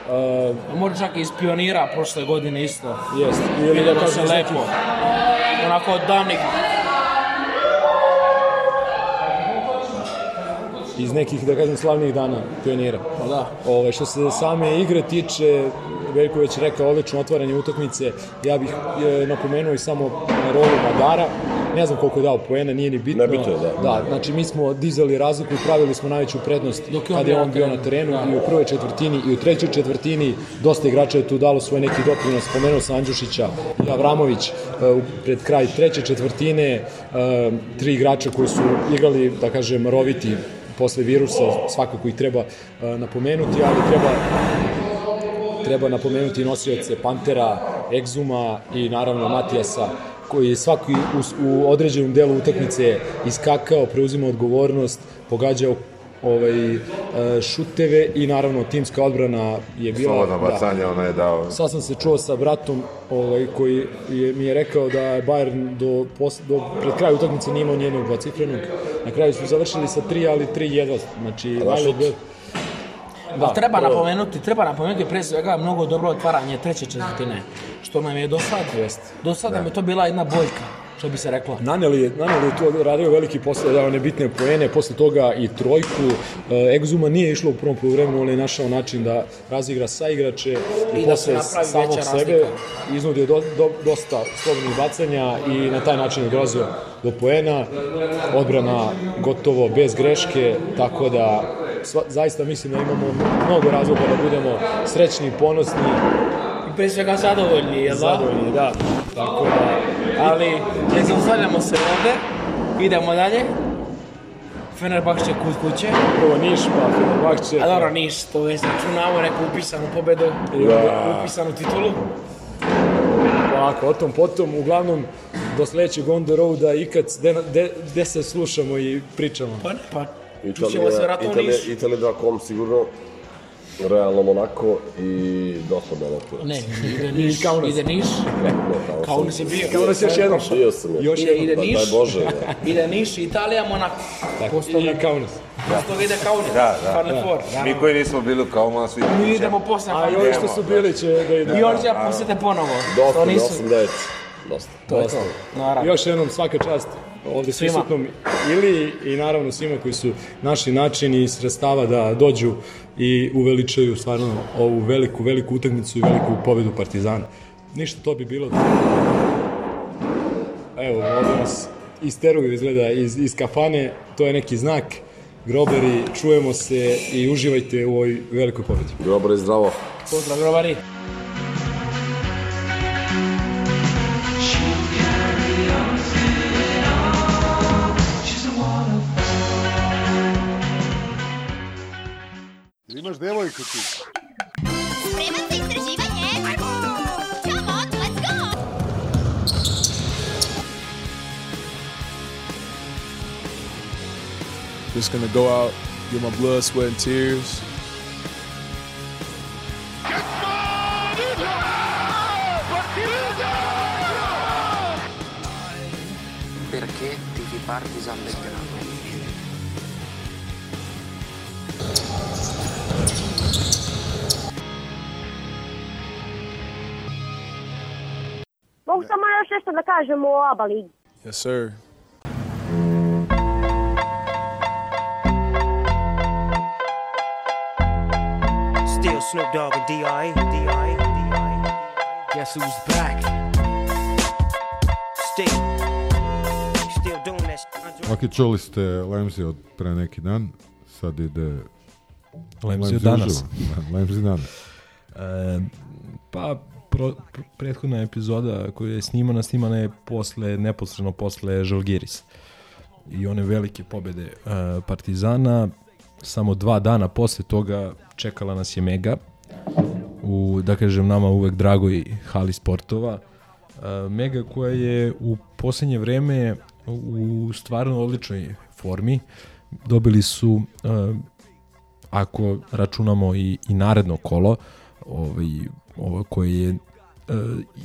A, Može čak i iz pionira prošle godine isto. Jest. Ili da kažem lepo. Onako od davnih iz nekih, da kažem, slavnijih dana pionira. Pa da. Ove, što se same igre tiče, Veljko već rekao odlično otvaranje utakmice, ja bih e, napomenuo i samo rolu Madara, ne znam koliko je dao poena, nije ni bitno. Nebitno je, da. Da, znači mi smo dizali razliku i pravili smo najveću prednost Dok je on kad bio je on bio na terenu. terenu i u prvoj četvrtini i u trećoj četvrtini. Dosta igrača je tu dalo svoj neki doprinos, spomenuo sam Andjušića i Avramović e, pred kraj treće četvrtine, e, tri igrača koji su igrali, da kažem, roviti posle virusa, svakako ih treba e, napomenuti, ali treba treba napomenuti nosioce Pantera, Egzuma i naravno Matijasa koji je svaki u, u određenom delu utakmice iskakao, preuzimao odgovornost, pogađao ovaj, e, šuteve i naravno timska odbrana je bila... slobodno bacanje, ona je dao. Sad sam se čuo sa bratom ovaj, koji je, mi je rekao da je Bayern do, pos, do pred kraju utakmice nije imao nijednog dvocifrenog. Na kraju su završili sa 3, ali 3-1. Znači, A da, Violet šut? Bell- Da, treba prvo- napomenuti, treba napomenuti pre svega mnogo dobro otvaranje treće četvrtine, što nam je do sad, do sad nam je to bila jedna boljka, što bi se reklo. Naneli je, Naneli je tu radio veliki posao, dao nebitne poene, posle toga i trojku. E, Egzuma nije išlo u prvom poluvremenu, on je našao način da razigra saigrače i, I da se samog veća sebe razlika. iznudio do, do, dosta slobodnih bacanja i na taj način je dolazio do poena. Odbrana gotovo bez greške, tako da sva, zaista mislim da imamo mnogo razloga da budemo srećni i ponosni. I pre svega zadovoljni, jel da? Zadovoljni, da. Tako da, Ali ne zaustavljamo se ovde, idemo dalje. Fenerbahče kod kuće. prvo Niš, pa Fenerbahče. A dobro, Niš, to već računamo neku upisanu pobedu, Da. upisanu titulu. Ovako, o tom potom, uglavnom, do sledećeg on the roada ikad, gde se slušamo i pričamo. Pa ne, pa čućemo se vratno Niš. Italija 2.com sigurno, Realno Monako i dosta Monako. Ne, ide Niš, I Kaunas. ide Niš. Kaunas Kaunas sam- je bio. Kaunas još jednom. Bio sam je. Još Ide, ide Da- Niš. Daj Bože, da. Ide Niš, Italija, Monako. Posle I Kaunas. Posle toga ide Kaunas. Da, da. Final Four. Mi koji nismo bili u Kaunasu i Mi idemo posle A i ovi što su bili će da idu. I Orđa posete ponovo. Dosta, To nisu- 8, 9. Dosta. To je to. Naravno. Još jednom svaka čast ovde Svima. prisutnom ili i naravno svima koji su našli način i sredstava da dođu i uveličaju stvarno ovu veliku, veliku utakmicu i veliku pobedu Partizana. Ništa, to bi bilo. Evo, ovde nas isteruju izgleda iz, iz kafane, to je neki znak. Groberi, čujemo se i uživajte u ovoj velikoj pobedi. Grobar je zdravo. Pozdrav, grobari. Imaš devojku ti. Spreman za istraživanje? Ajmo! Come on, let's go! Just gonna go out, get my blood, sweat, and tears. Perché tifi Partizan Belgrado? Mogu samo još nešto da kažem o ABA ligi. Yes, sir. Still Snoop Dogg and D.I. D.I. D.I. Guess who's back? Still. Ok, čuli ste Lemzi od pre neki dan, sad ide... Lemzi od danas. Lemzi danas. E, pa, pro, pr- prethodna epizoda koju je snimana, snimana je posle, neposredno posle Žalgiris. I one velike pobede e, Partizana, samo dva dana posle toga čekala nas je Mega. u, da kažem, nama uvek dragoj hali sportova. E, Mega koja je u poslednje vreme u stvarno odličnoj formi. Dobili su, e, ako računamo i, i naredno kolo, ovaj, ovo koje je e,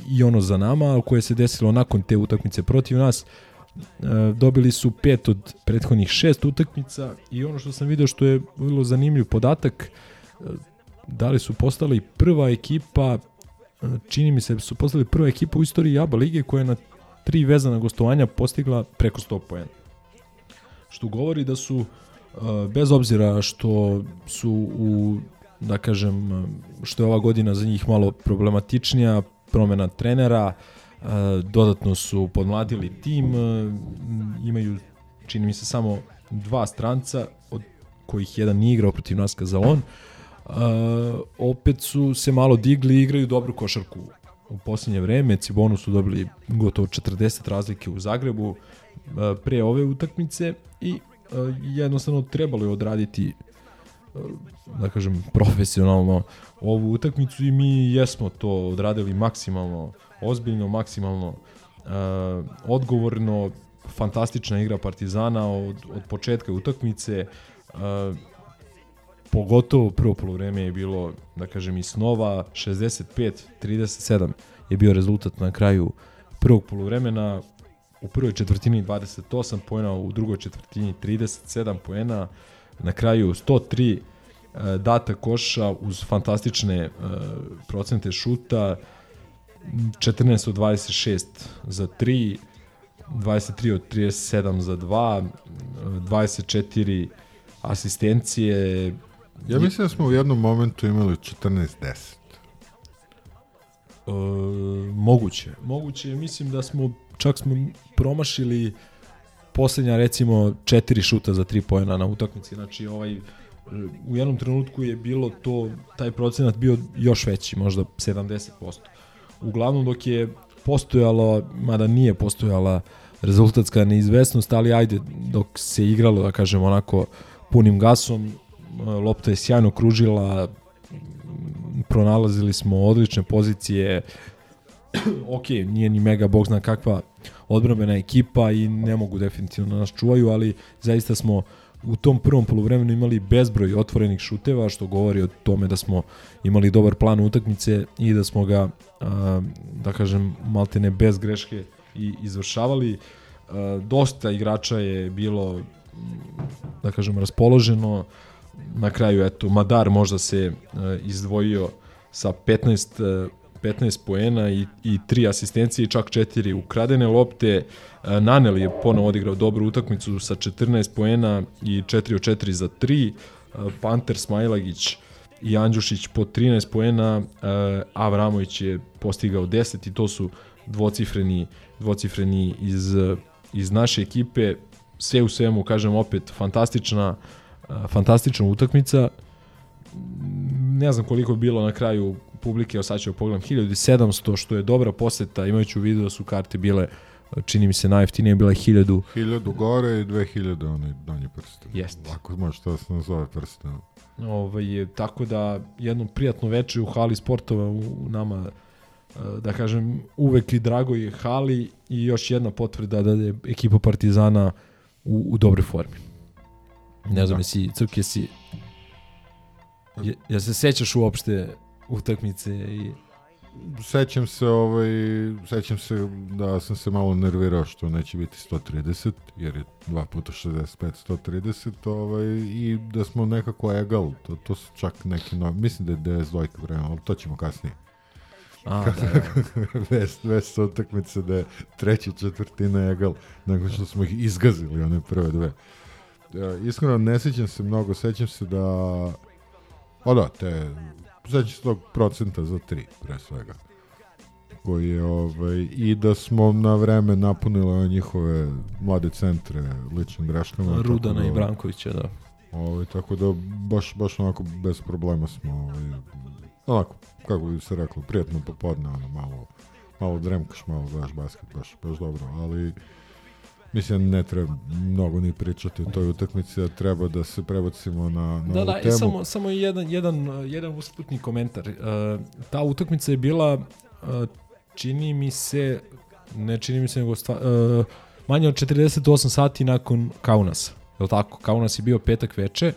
i ono za nama, koje se desilo nakon te utakmice protiv nas, e, dobili su pet od prethodnih šest utakmica i ono što sam video što je vrlo zanimljiv podatak, e, da li su postali prva ekipa, čini mi se da su postali prva ekipa u istoriji ABA lige koja je na tri vezana gostovanja postigla preko 100 poena. Što govori da su, bez obzira što su u da kažem, što je ova godina za njih malo problematičnija, promena trenera, e, dodatno su podmladili tim, e, imaju, čini mi se, samo dva stranca, od kojih jedan nije igrao protiv nas Kazalon, uh, opet su se malo digli i igraju dobru košarku u posljednje vreme. Cibonu su dobili gotovo 40 razlike u Zagrebu pre ove utakmice i jednostavno trebalo je odraditi da kažem, profesionalno ovu utakmicu i mi jesmo to odradili maksimalno ozbiljno, maksimalno uh, odgovorno, fantastična igra Partizana od, od početka utakmice, uh, pogotovo prvo polovreme je bilo, da kažem, i snova, 65-37 je bio rezultat na kraju prvog polovremena, u prvoj četvrtini 28 poena, u drugoj četvrtini 37 poena, na kraju 103 e, data koša uz fantastične e, procente šuta, 14 od 26 za 3, 23 od 37 za 2, 24 asistencije. Ja mislim da smo u jednom momentu imali 14-10. E, moguće. Moguće, mislim da smo, čak smo promašili poslednja recimo četiri šuta za tri pojena na utakmici, znači ovaj u jednom trenutku je bilo to, taj procenat bio još veći, možda 70%. Uglavnom dok je postojalo, mada nije postojala rezultatska neizvesnost, ali ajde, dok se igralo, da kažem, onako punim gasom, lopta je sjajno kružila, pronalazili smo odlične pozicije, ok, nije ni mega bog zna kakva odbrambena ekipa i ne mogu definitivno da nas čuvaju, ali zaista smo u tom prvom poluvremenu imali bezbroj otvorenih šuteva, što govori o tome da smo imali dobar plan utakmice i da smo ga, da kažem, maltene bez greške i izvršavali. Dosta igrača je bilo, da kažem, raspoloženo. Na kraju, eto, Madar možda se izdvojio sa 15 15 poena i, i tri asistencije i čak četiri ukradene lopte. E, Nanel je ponovo odigrao dobru utakmicu sa 14 poena i 4 od 4 za 3. E, Panter Smajlagić i Andjušić po 13 poena, e, Avramović je postigao 10 i to su dvocifreni, dvocifreni iz, iz naše ekipe. Sve u svemu, kažem opet, fantastična, fantastična utakmica. Ne znam koliko je bilo na kraju publike, sad ću pogledam, 1700, što je dobra poseta, imajući u vidu da su karte bile čini mi se najjeftinije bila 1000 1000 gore i 2000 onaj donji prsten Jeste. ako može to se nazove prsten ovaj, tako da jedno prijatno veče u hali sportova u, u nama da kažem uvek i drago je hali i još jedna potvrda da je ekipa Partizana u, u dobroj formi ne znam da. jesi Crke si je, ja se sećaš uopšte utakmice i sećam se ovaj sećam se da sam se malo nervirao što neće biti 130 jer je 2 puta 65 130 ovaj i da smo nekako egal to to su čak neki no, mislim da je 92 vreme ali to ćemo kasnije A, da, da. vest, vest utakmice da je treća četvrtina egal nakon što smo ih izgazili one prve dve. Ja, iskreno ne sećam se mnogo, sećam se da o da, te sećam se tog procenta za tri, pre svega. Koji je, ovaj, i da smo na vreme napunili njihove mlade centre ličnim greškama. Rudana da, i Brankovića, da. Ovaj, tako da baš, baš onako bez problema smo ovaj, onako, kako bi se reklo, prijatno popodne, ono, malo, malo dremkaš, malo gledaš basket, baš, baš dobro, ali Mislim, ne treba mnogo ni pričati o toj utakmici, da treba da se prebacimo na, na Da, ovu da, temu. e, samo, samo jedan, jedan, jedan usputni komentar. Uh, ta utakmica je bila, uh, čini mi se, ne čini mi se, nego stva, uh, manje od 48 sati nakon Kaunasa. Je li tako? Kaunas je bio petak veče,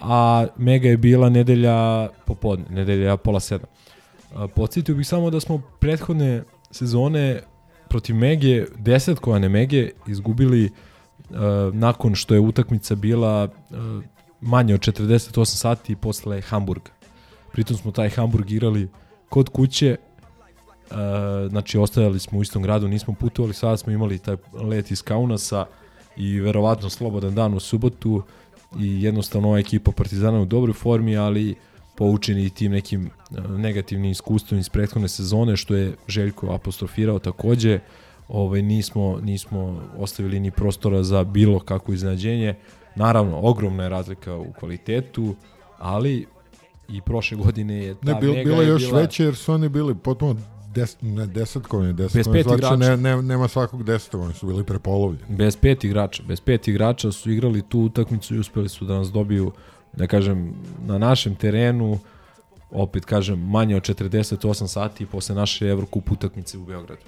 a Mega je bila nedelja popodne, nedelja pola sedam. Podsjetio bih samo da smo prethodne sezone protiv Mege, desetkovane Mege, izgubili uh, nakon što je utakmica bila uh, manje od 48 sati posle Hamburga. Pritom smo taj Hamburg igrali kod kuće, uh, znači ostajali smo u istom gradu, nismo putovali, sada smo imali taj let iz Kaunasa i verovatno slobodan dan u subotu i jednostavno ova ekipa Partizana u dobroj formi, ali poučeni tim nekim uh, negativnim iskustvom iz prethodne sezone, što je Željko apostrofirao takođe, ovaj, nismo, nismo ostavili ni prostora za bilo kakvo iznenađenje. Naravno, ogromna je razlika u kvalitetu, ali i prošle godine je ta Ne, bil, Mega bilo je još bila... veće jer su oni bili potpuno des, ne, desetkovani, Bez desetkovani, pet znači igrača. ne, ne, nema svakog desetova, oni su bili prepolovljeni. Bez pet igrača, bez pet igrača su igrali tu utakmicu i uspeli su da nas dobiju, da kažem, na našem terenu, opet kažem, manje od 48 sati posle naše Evrokup utakmice u Beogradu.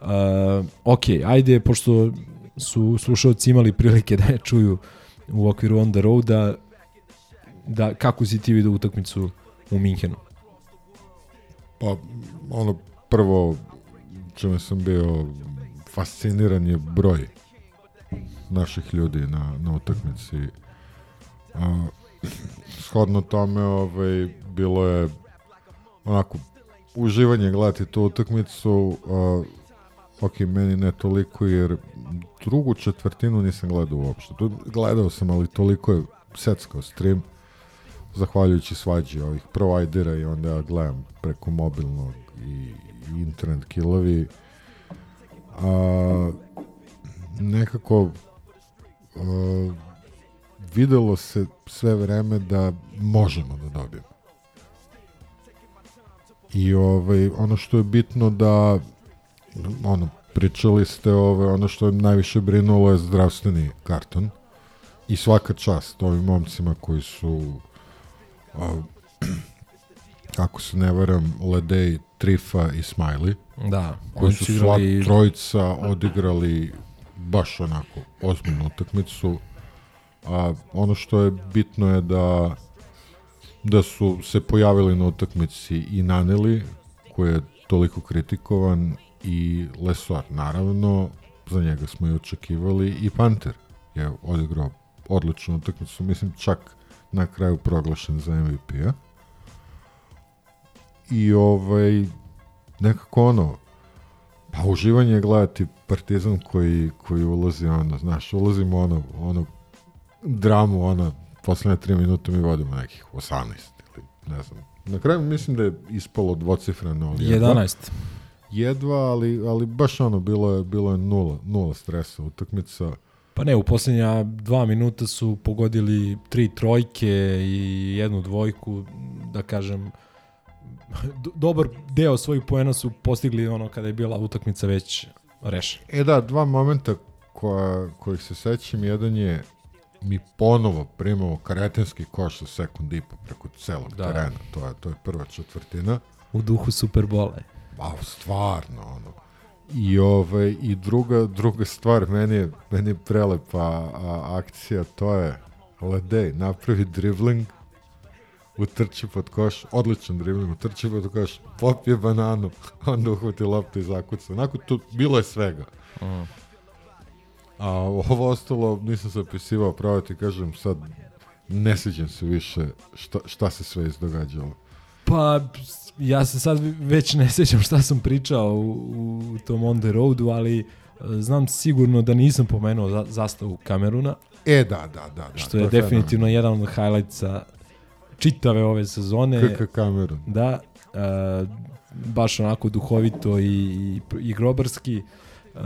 Uh, ok, ajde, pošto su slušalci imali prilike da je čuju u okviru On The Roada, da, kako si ti vidio utakmicu u Minhenu? Pa, ono, prvo, čime sam bio fasciniran je broj naših ljudi na, na utakmici. A, shodno tome, ovaj, bilo je onako uživanje gledati tu utakmicu. A, ok, meni ne toliko, jer drugu četvrtinu nisam gledao uopšte. Gledao sam, ali toliko je seckao stream zahvaljujući svađi ovih provajdera i onda ja gledam preko mobilnog i, i internet killovi a, nekako a, videlo se sve vreme da možemo da dobijemo. I ovaj, ono što je bitno da ono, pričali ste ovaj, ono što je najviše brinulo je zdravstveni karton. I svaka čast ovim momcima koji su a, ako se ne varam Ledej, Trifa i Smiley Da, koji su su sva igrali- trojica odigrali baš onako ozbiljnu utakmicu a ono što je bitno je da da su se pojavili na utakmici i Naneli koji je toliko kritikovan i Lesor naravno za njega smo i očekivali i Panter je odigrao odličnu utakmicu mislim čak na kraju proglašen za MVP-a i ovaj nekako ono pa uživanje je gledati Partizan koji, koji ulazi ono, znaš, ulazimo ono, ono dramu, ono, poslednje tri minute mi vodimo nekih 18 ili ne znam. Na kraju mislim da je ispalo dvocifreno, ali jedva. 11. Jedva, ali, ali baš ono, bilo je, bilo je nula, nula stresa utakmica. Pa ne, u posljednja dva minuta su pogodili tri trojke i jednu dvojku, da kažem, do- dobar deo svojih poena su postigli ono kada je bila utakmica već rešena. E da, dva momenta koja, kojih se sećam, jedan je mi ponovo primamo karetenski koš sa sekund i po preko celog Da. terena. To je, to je prva četvrtina. U duhu Superbola. Wow, stvarno, ono. I, ovaj, I druga, druga stvar, meni je, meni je prelepa a, akcija, to je Ledej, napravi dribling, utrči pod koš, odličan dribling, utrči pod koš, popije bananu, onda uhvati loptu i zakuca. Onako, tu, bilo je svega. Mm. A ovo ostalo nisam zapisivao, pravo ti kažem, sad ne sjećam se više šta, šta se sve izdogađalo. Pa, ja se sad već ne sjećam šta sam pričao u, u tom On The Roadu, ali e, znam sigurno da nisam pomenuo za, zastavu Kameruna. E, da, da, da. da što to je definitivno jedan od highlightsa čitave ove sezone. KK Kamerun. Da, e, baš onako duhovito i, i, i grobarski. E,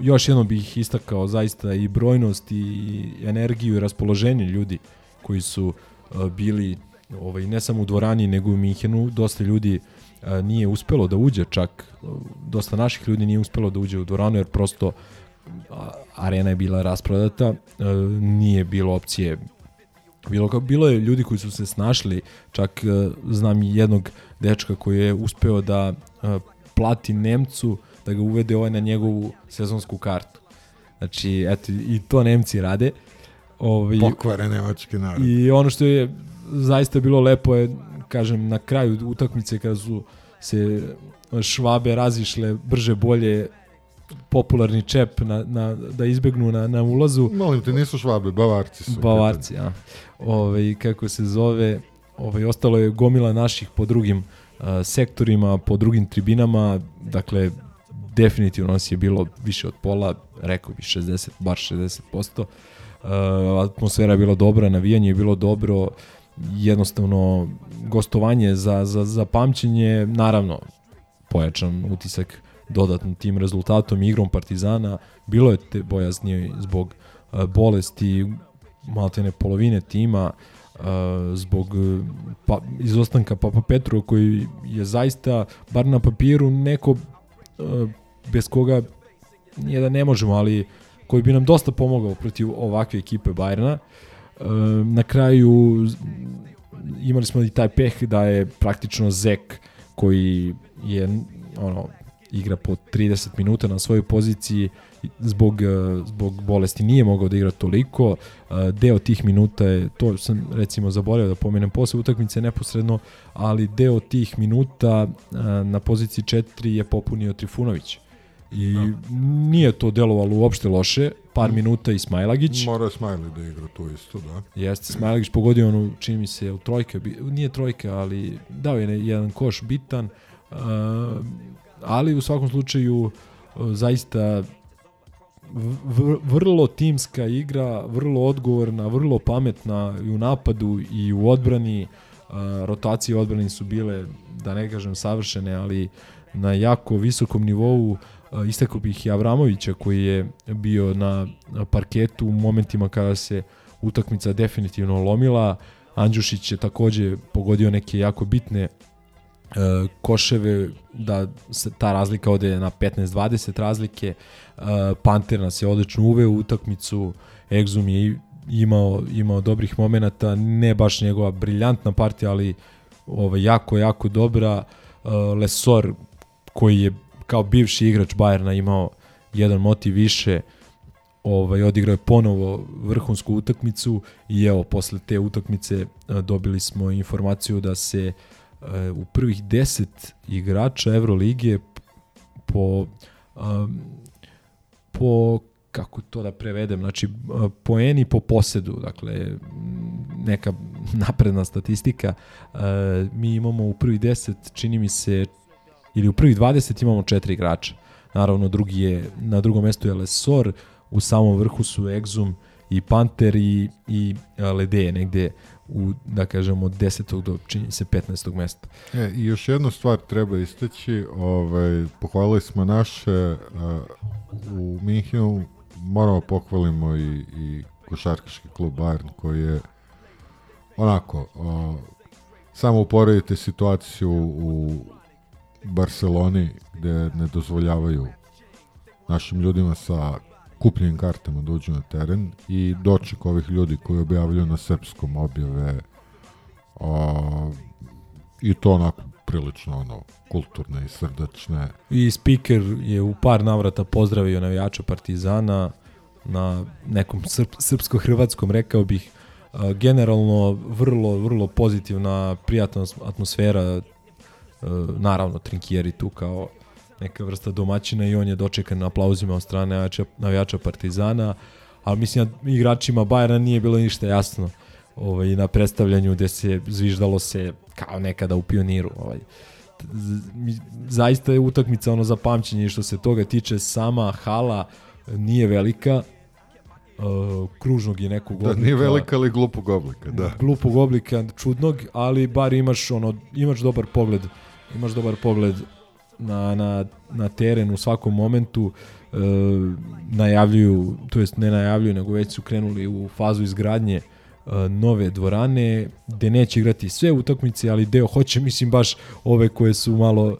još jednom bih istakao zaista i brojnost i energiju i raspoloženje ljudi koji su e, bili ovaj, ne samo u dvorani nego u Minhenu, dosta ljudi e, nije uspelo da uđe čak, e, dosta naših ljudi nije uspelo da uđe u dvoranu jer prosto arena je bila rasprodata, nije bilo opcije Bilo, kao, bilo je ljudi koji su se snašli, čak znam jednog dečka koji je uspeo da plati Nemcu da ga uvede ovaj na njegovu sezonsku kartu. Znači, eto, i to Nemci rade. Ovi, Pokvare nemački narod. I ono što je zaista bilo lepo je, kažem, na kraju utakmice kada su se švabe razišle brže bolje popularni čep na, na, da izbegnu na, na ulazu. Molim te, nisu švabe, bavarci su. Bavarci, ja. Ove, kako se zove, ove, ostalo je gomila naših po drugim uh, sektorima, po drugim tribinama, dakle, definitivno nas je bilo više od pola, rekao bi 60, bar 60%. Uh, atmosfera je bila dobra, navijanje je bilo dobro, jednostavno gostovanje za, za, za pamćenje, naravno, pojačan utisak dodatno tim rezultatom i igrom Partizana. Bilo je te bojaznije zbog uh, bolesti maltene polovine tima, uh, zbog pa, izostanka Papa Petru koji je zaista, bar na papiru, neko uh, bez koga nije da ne možemo, ali koji bi nam dosta pomogao protiv ovakve ekipe Bajerna. Uh, na kraju imali smo i taj peh da je praktično Zek koji je ono igra po 30 minuta na svojoj poziciji zbog, e, zbog bolesti nije mogao da igra toliko. E, deo tih minuta je, to sam recimo zaboravio da pomenem posle utakmice neposredno, ali deo tih minuta e, na poziciji 4 je popunio Trifunović. I no. nije to delovalo uopšte loše, par minuta i Smajlagić. Mora Smajli da igra to isto, da. Jeste, Smajlagić pogodio onu, čini mi se, u trojke, nije trojka, ali dao je jedan koš bitan, uh, ali u svakom slučaju zaista vrlo timska igra, vrlo odgovorna, vrlo pametna i u napadu i u odbrani. Rotacije odbrani su bile, da ne kažem savršene, ali na jako visokom nivou. Istakao bih i Avramovića koji je bio na parketu u momentima kada se utakmica definitivno lomila. Andjušić je takođe pogodio neke jako bitne uh, koševe da se ta razlika ode na 15-20 razlike. Uh, Panter nas je odlično uveo u utakmicu. Exum je imao, imao dobrih momenata. Ne baš njegova briljantna partija ali ovaj, jako, jako dobra. Uh, Lesor koji je kao bivši igrač Bajerna imao jedan motiv više ovaj, odigrao je ponovo vrhunsku utakmicu i evo, posle te utakmice dobili smo informaciju da se uh, u prvih 10 igrača Evrolige po um, po kako to da prevedem, znači poeni po posedu, dakle neka napredna statistika, mi imamo u prvih 10, čini mi se, ili u prvih 20 imamo četiri igrača. Naravno, drugi je, na drugom mestu je Lesor, u samom vrhu su Exum i Panter i, i Lede negde u, da kažemo, od 10. do čini se 15. mesta. E, I još jednu stvar treba isteći, ovaj, pohvalili smo naše uh, u Minhenu, moramo pohvalimo i, i košarkaški klub Bayern koji je onako, uh, samo uporedite situaciju u Barceloni gde ne dozvoljavaju našim ljudima sa kupljenim kartama da uđu na teren i doček ovih ljudi koji objavljaju na srpskom objave a, i to onako prilično ono kulturne i srdačne. I speaker je u par navrata pozdravio navijača Partizana na nekom srp, srpsko-hrvatskom rekao bih generalno vrlo vrlo pozitivna prijatna atmosfera naravno Trinkieri tu kao neka vrsta domaćina i on je dočekan na aplauzima od strane navijača, navijača Partizana, ali mislim da igračima Bajera nije bilo ništa jasno ovaj, na predstavljanju gde se zviždalo se kao nekada u pioniru. Ovaj. Zaista je utakmica ono za pamćenje što se toga tiče sama hala nije velika, uh, kružnog i nekog oblika. Da, nije velika, ali glupog oblika, da. Glupog oblika, čudnog, ali bar imaš ono, imaš dobar pogled, imaš dobar pogled na, na, na teren u svakom momentu e, najavljuju, to jest ne najavljuju, nego već su krenuli u fazu izgradnje nove dvorane, gde neće igrati sve utakmice, ali deo hoće, mislim, baš ove koje su malo uh,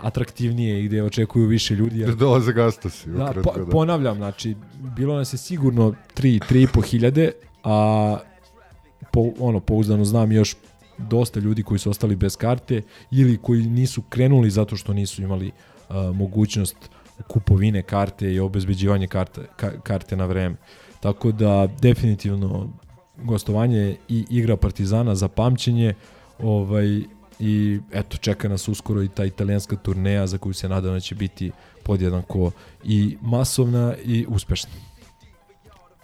atraktivnije i gde očekuju više ljudi. Jer dolaze gastosi. Da, ukratko, po, da. ponavljam, znači, bilo nas je sigurno 3, 3,5 hiljade, a po, ono, pouzdano znam još dosta ljudi koji su ostali bez karte ili koji nisu krenuli zato što nisu imali uh, mogućnost kupovine karte i obezbeđivanje karte, ka, karte na vreme. Tako da definitivno gostovanje i igra Partizana za pamćenje ovaj i eto čeka nas uskoro i ta italijanska turneja za koju se nadam da će biti podjednako i masovna i uspešna.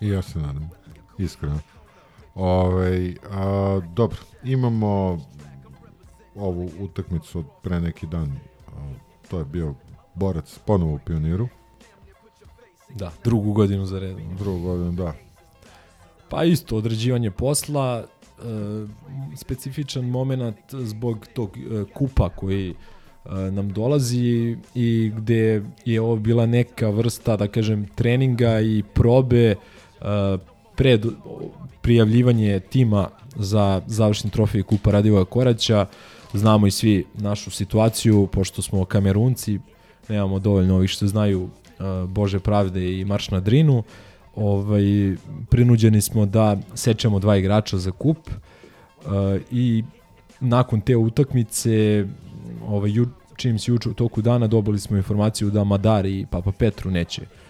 I ja se nadam, iskreno. Ove, a, dobro, imamo ovu utakmicu od pre neki dan. A, to je bio borac ponovo u pioniru. Da, drugu godinu za redom. Drugu godinu, da. Pa isto, određivanje posla, e, specifičan moment zbog tog e, kupa koji e, nam dolazi i gde je ovo bila neka vrsta, da kažem, treninga i probe e, pred prijavljivanje tima za završni trofej Kupa Radivoja Koraća. Znamo i svi našu situaciju, pošto smo kamerunci, nemamo dovoljno ovih što znaju uh, Bože pravde i Marš na Drinu. Ovaj, prinuđeni smo da sečemo dva igrača za kup uh, i nakon te utakmice ovaj, čim se juče u toku dana dobili smo informaciju da Madar i Papa Petru neće uh,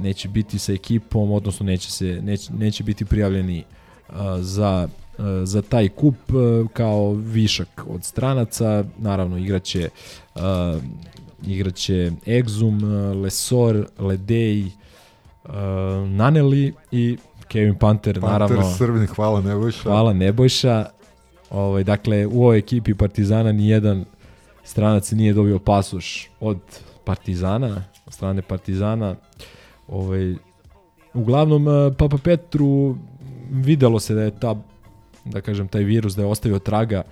neće biti sa ekipom, odnosno neće se neće, neće biti prijavljeni uh, za uh, za taj kup uh, kao višak od stranaca, naravno igraće uh, igraće Exum, uh, Lesor, Ledej, uh, Naneli i Kevin Panter, Panter naravno. Srbin, hvala Nebojša. Hvala Nebojša. Ovaj, dakle, u ovoj ekipi Partizana ni jedan stranac nije dobio pasoš od Partizana, strane Partizana. Ovaj, uglavnom, uh, Papa Petru videlo se da je ta da kažem, taj virus da je ostavio traga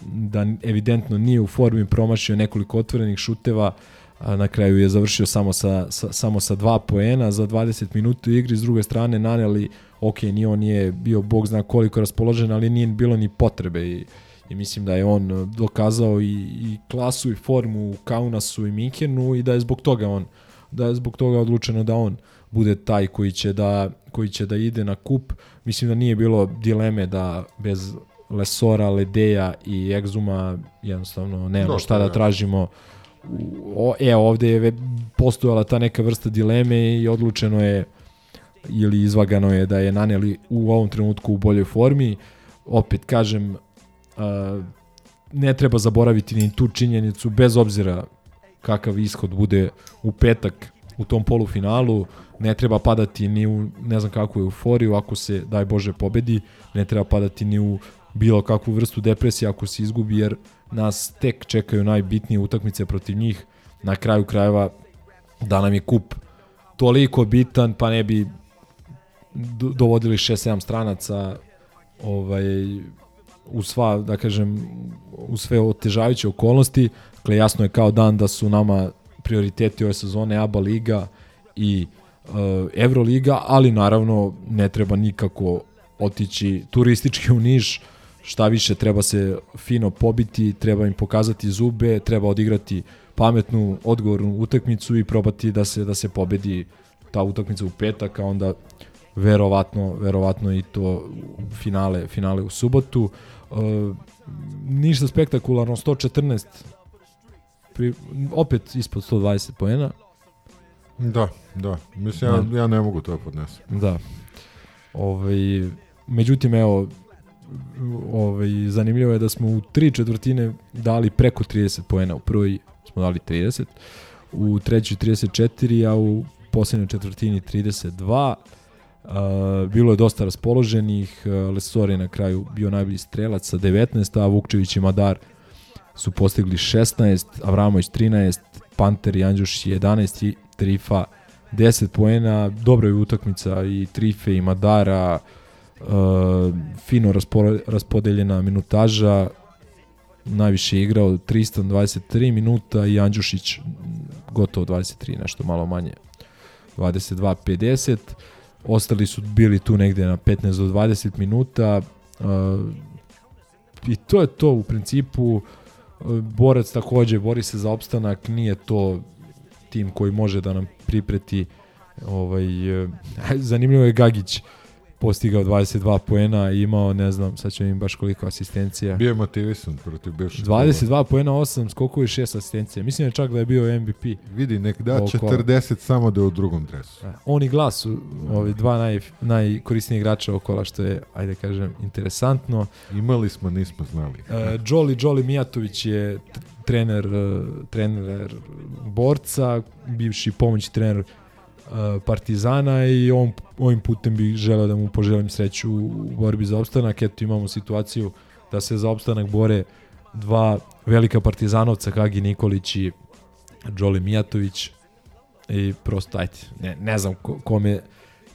da evidentno nije u formi promašio nekoliko otvorenih šuteva a na kraju je završio samo sa, sa, samo sa dva poena za 20 minuta igri s druge strane naneli ok, ni on nije bio bog zna koliko raspoložen ali nije bilo ni potrebe i, i mislim da je on dokazao i, i klasu i formu u Kaunasu i Minkenu i da je zbog toga on da je zbog toga odlučeno da on bude taj koji će da koji će da ide na kup. Mislim da nije bilo dileme da bez Lesora, Ledeja i Egzuma jednostavno nemamo Dosta, šta da tražimo. O, e, ovde je postojala ta neka vrsta dileme i odlučeno je ili izvagano je da je Naneli u ovom trenutku u boljoj formi. Opet kažem, ne treba zaboraviti ni tu činjenicu, bez obzira kakav ishod bude u petak u tom polufinalu, ne treba padati ni u ne znam kakvu euforiju ako se, daj Bože, pobedi, ne treba padati ni u bilo kakvu vrstu depresije ako se izgubi, jer nas tek čekaju najbitnije utakmice protiv njih. Na kraju krajeva da nam je kup toliko bitan, pa ne bi do- dovodili 6-7 stranaca ovaj, u sva, da kažem, u sve otežavajuće okolnosti. Dakle, jasno je kao dan da su nama prioriteti ove sezone ABA Liga i uh, Euroliga, ali naravno ne treba nikako otići turistički u Niš, šta više treba se fino pobiti, treba im pokazati zube, treba odigrati pametnu, odgovornu utakmicu i probati da se da se pobedi ta utakmica u petak, a onda verovatno, verovatno i to finale, finale u subotu. Uh, ništa spektakularno, 114 pri, opet ispod 120 poena. Da, da. Mislim, ja, Da. ja ne mogu to da podnesem. Da. Ovaj, međutim, evo, ovaj, zanimljivo je da smo u tri četvrtine dali preko 30 poena. U prvoj smo dali 30, u trećoj 34, a u poslednjoj četvrtini 32. Uh, bilo je dosta raspoloženih, uh, Lesor je na kraju bio najbolji strelac sa 19, a Vukčević i Madar su postigli 16, Avramović 13, Panter i Andjušić 11 i Trifa 10 poena, dobra je utakmica i Trife i Madara, uh, fino raspodeljena minutaža, najviše je igrao Tristan 23 minuta i Andjušić gotovo 23, nešto malo manje. 22-50. Ostali su bili tu negde na 15 do 20 minuta uh, i to je to u principu. Uh, borac takođe bori se za opstanak nije to tim koji može da nam pripreti ovaj uh, zanimljivo je Gagić postigao 22 poena i imao, ne znam, sad ću im baš koliko asistencija. Bio je motivisan protiv bivšeg 22 poena, 8 skokova i 6 asistencija. Mislim je čak da je bio MVP. Vidi, nek da ovog kola. 40 samo da je u drugom dresu. Da. On i glas su ovi dva naj, najkorisnijih igrača okola, što je, ajde kažem, interesantno. Imali smo, nismo znali. Uh, Joli, Joli Mijatović je trener, uh, trener borca, bivši pomoćni trener Partizana i on, ovim putem bih želeo da mu poželim sreću u borbi za opstanak. Eto imamo situaciju da se za opstanak bore dva velika partizanovca, Kagi Nikolić i Đoli Mijatović i prosto, ajde, ne, ne znam ko, kome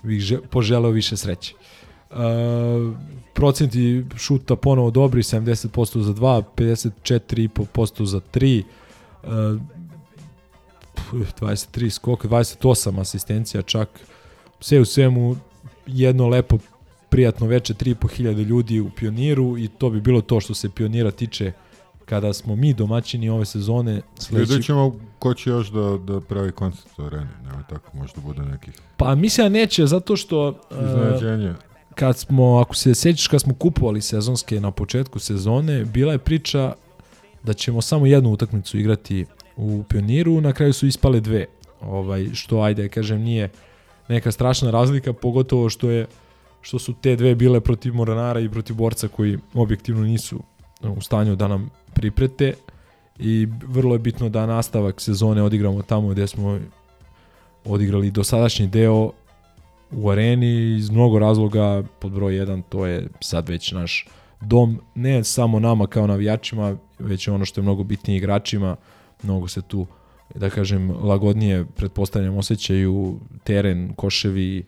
bih že, poželeo više sreće. Uh, procenti šuta ponovo dobri, 70% za 2, 54,5% za 3, uh, 23 skoka, 28 asistencija čak. Sve u svemu jedno lepo prijatno veče 3.500 ljudi u Pioniru i to bi bilo to što se Pionira tiče kada smo mi domaćini ove sezone. Sledeći... Vidjet ćemo ko će još da, da pravi koncert u areni, nema tako, možda bude nekih... Pa mislim da neće, zato što... Iznenađenje. Uh, kad smo, ako se sećaš, kad smo kupovali sezonske na početku sezone, bila je priča da ćemo samo jednu utakmicu igrati u Pioniru, na kraju su ispale dve. Ovaj, što, ajde, kažem, nije neka strašna razlika, pogotovo što je što su te dve bile protiv Moranara i protiv borca koji objektivno nisu u stanju da nam priprete. I vrlo je bitno da nastavak sezone odigramo tamo gde smo odigrali dosadašnji deo u areni iz mnogo razloga. Pod broj 1 to je sad već naš dom ne samo nama kao navijačima već ono što je mnogo bitnije igračima mnogo se tu da kažem lagodnije pretpostavljam osjećaju teren, koševi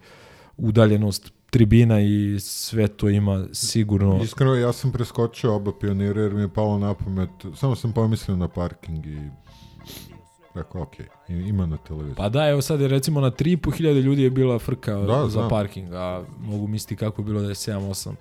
udaljenost tribina i sve to ima sigurno... Iskreno, ja sam preskočio oba pionira jer mi je palo na pamet, samo sam pomislio na parking i rekao, ok, ima na televiziji. Pa da, evo sad je recimo na 3.500 ljudi je bila frka Da, za znam. parking, a mogu misliti kako je bilo da je 7, 8,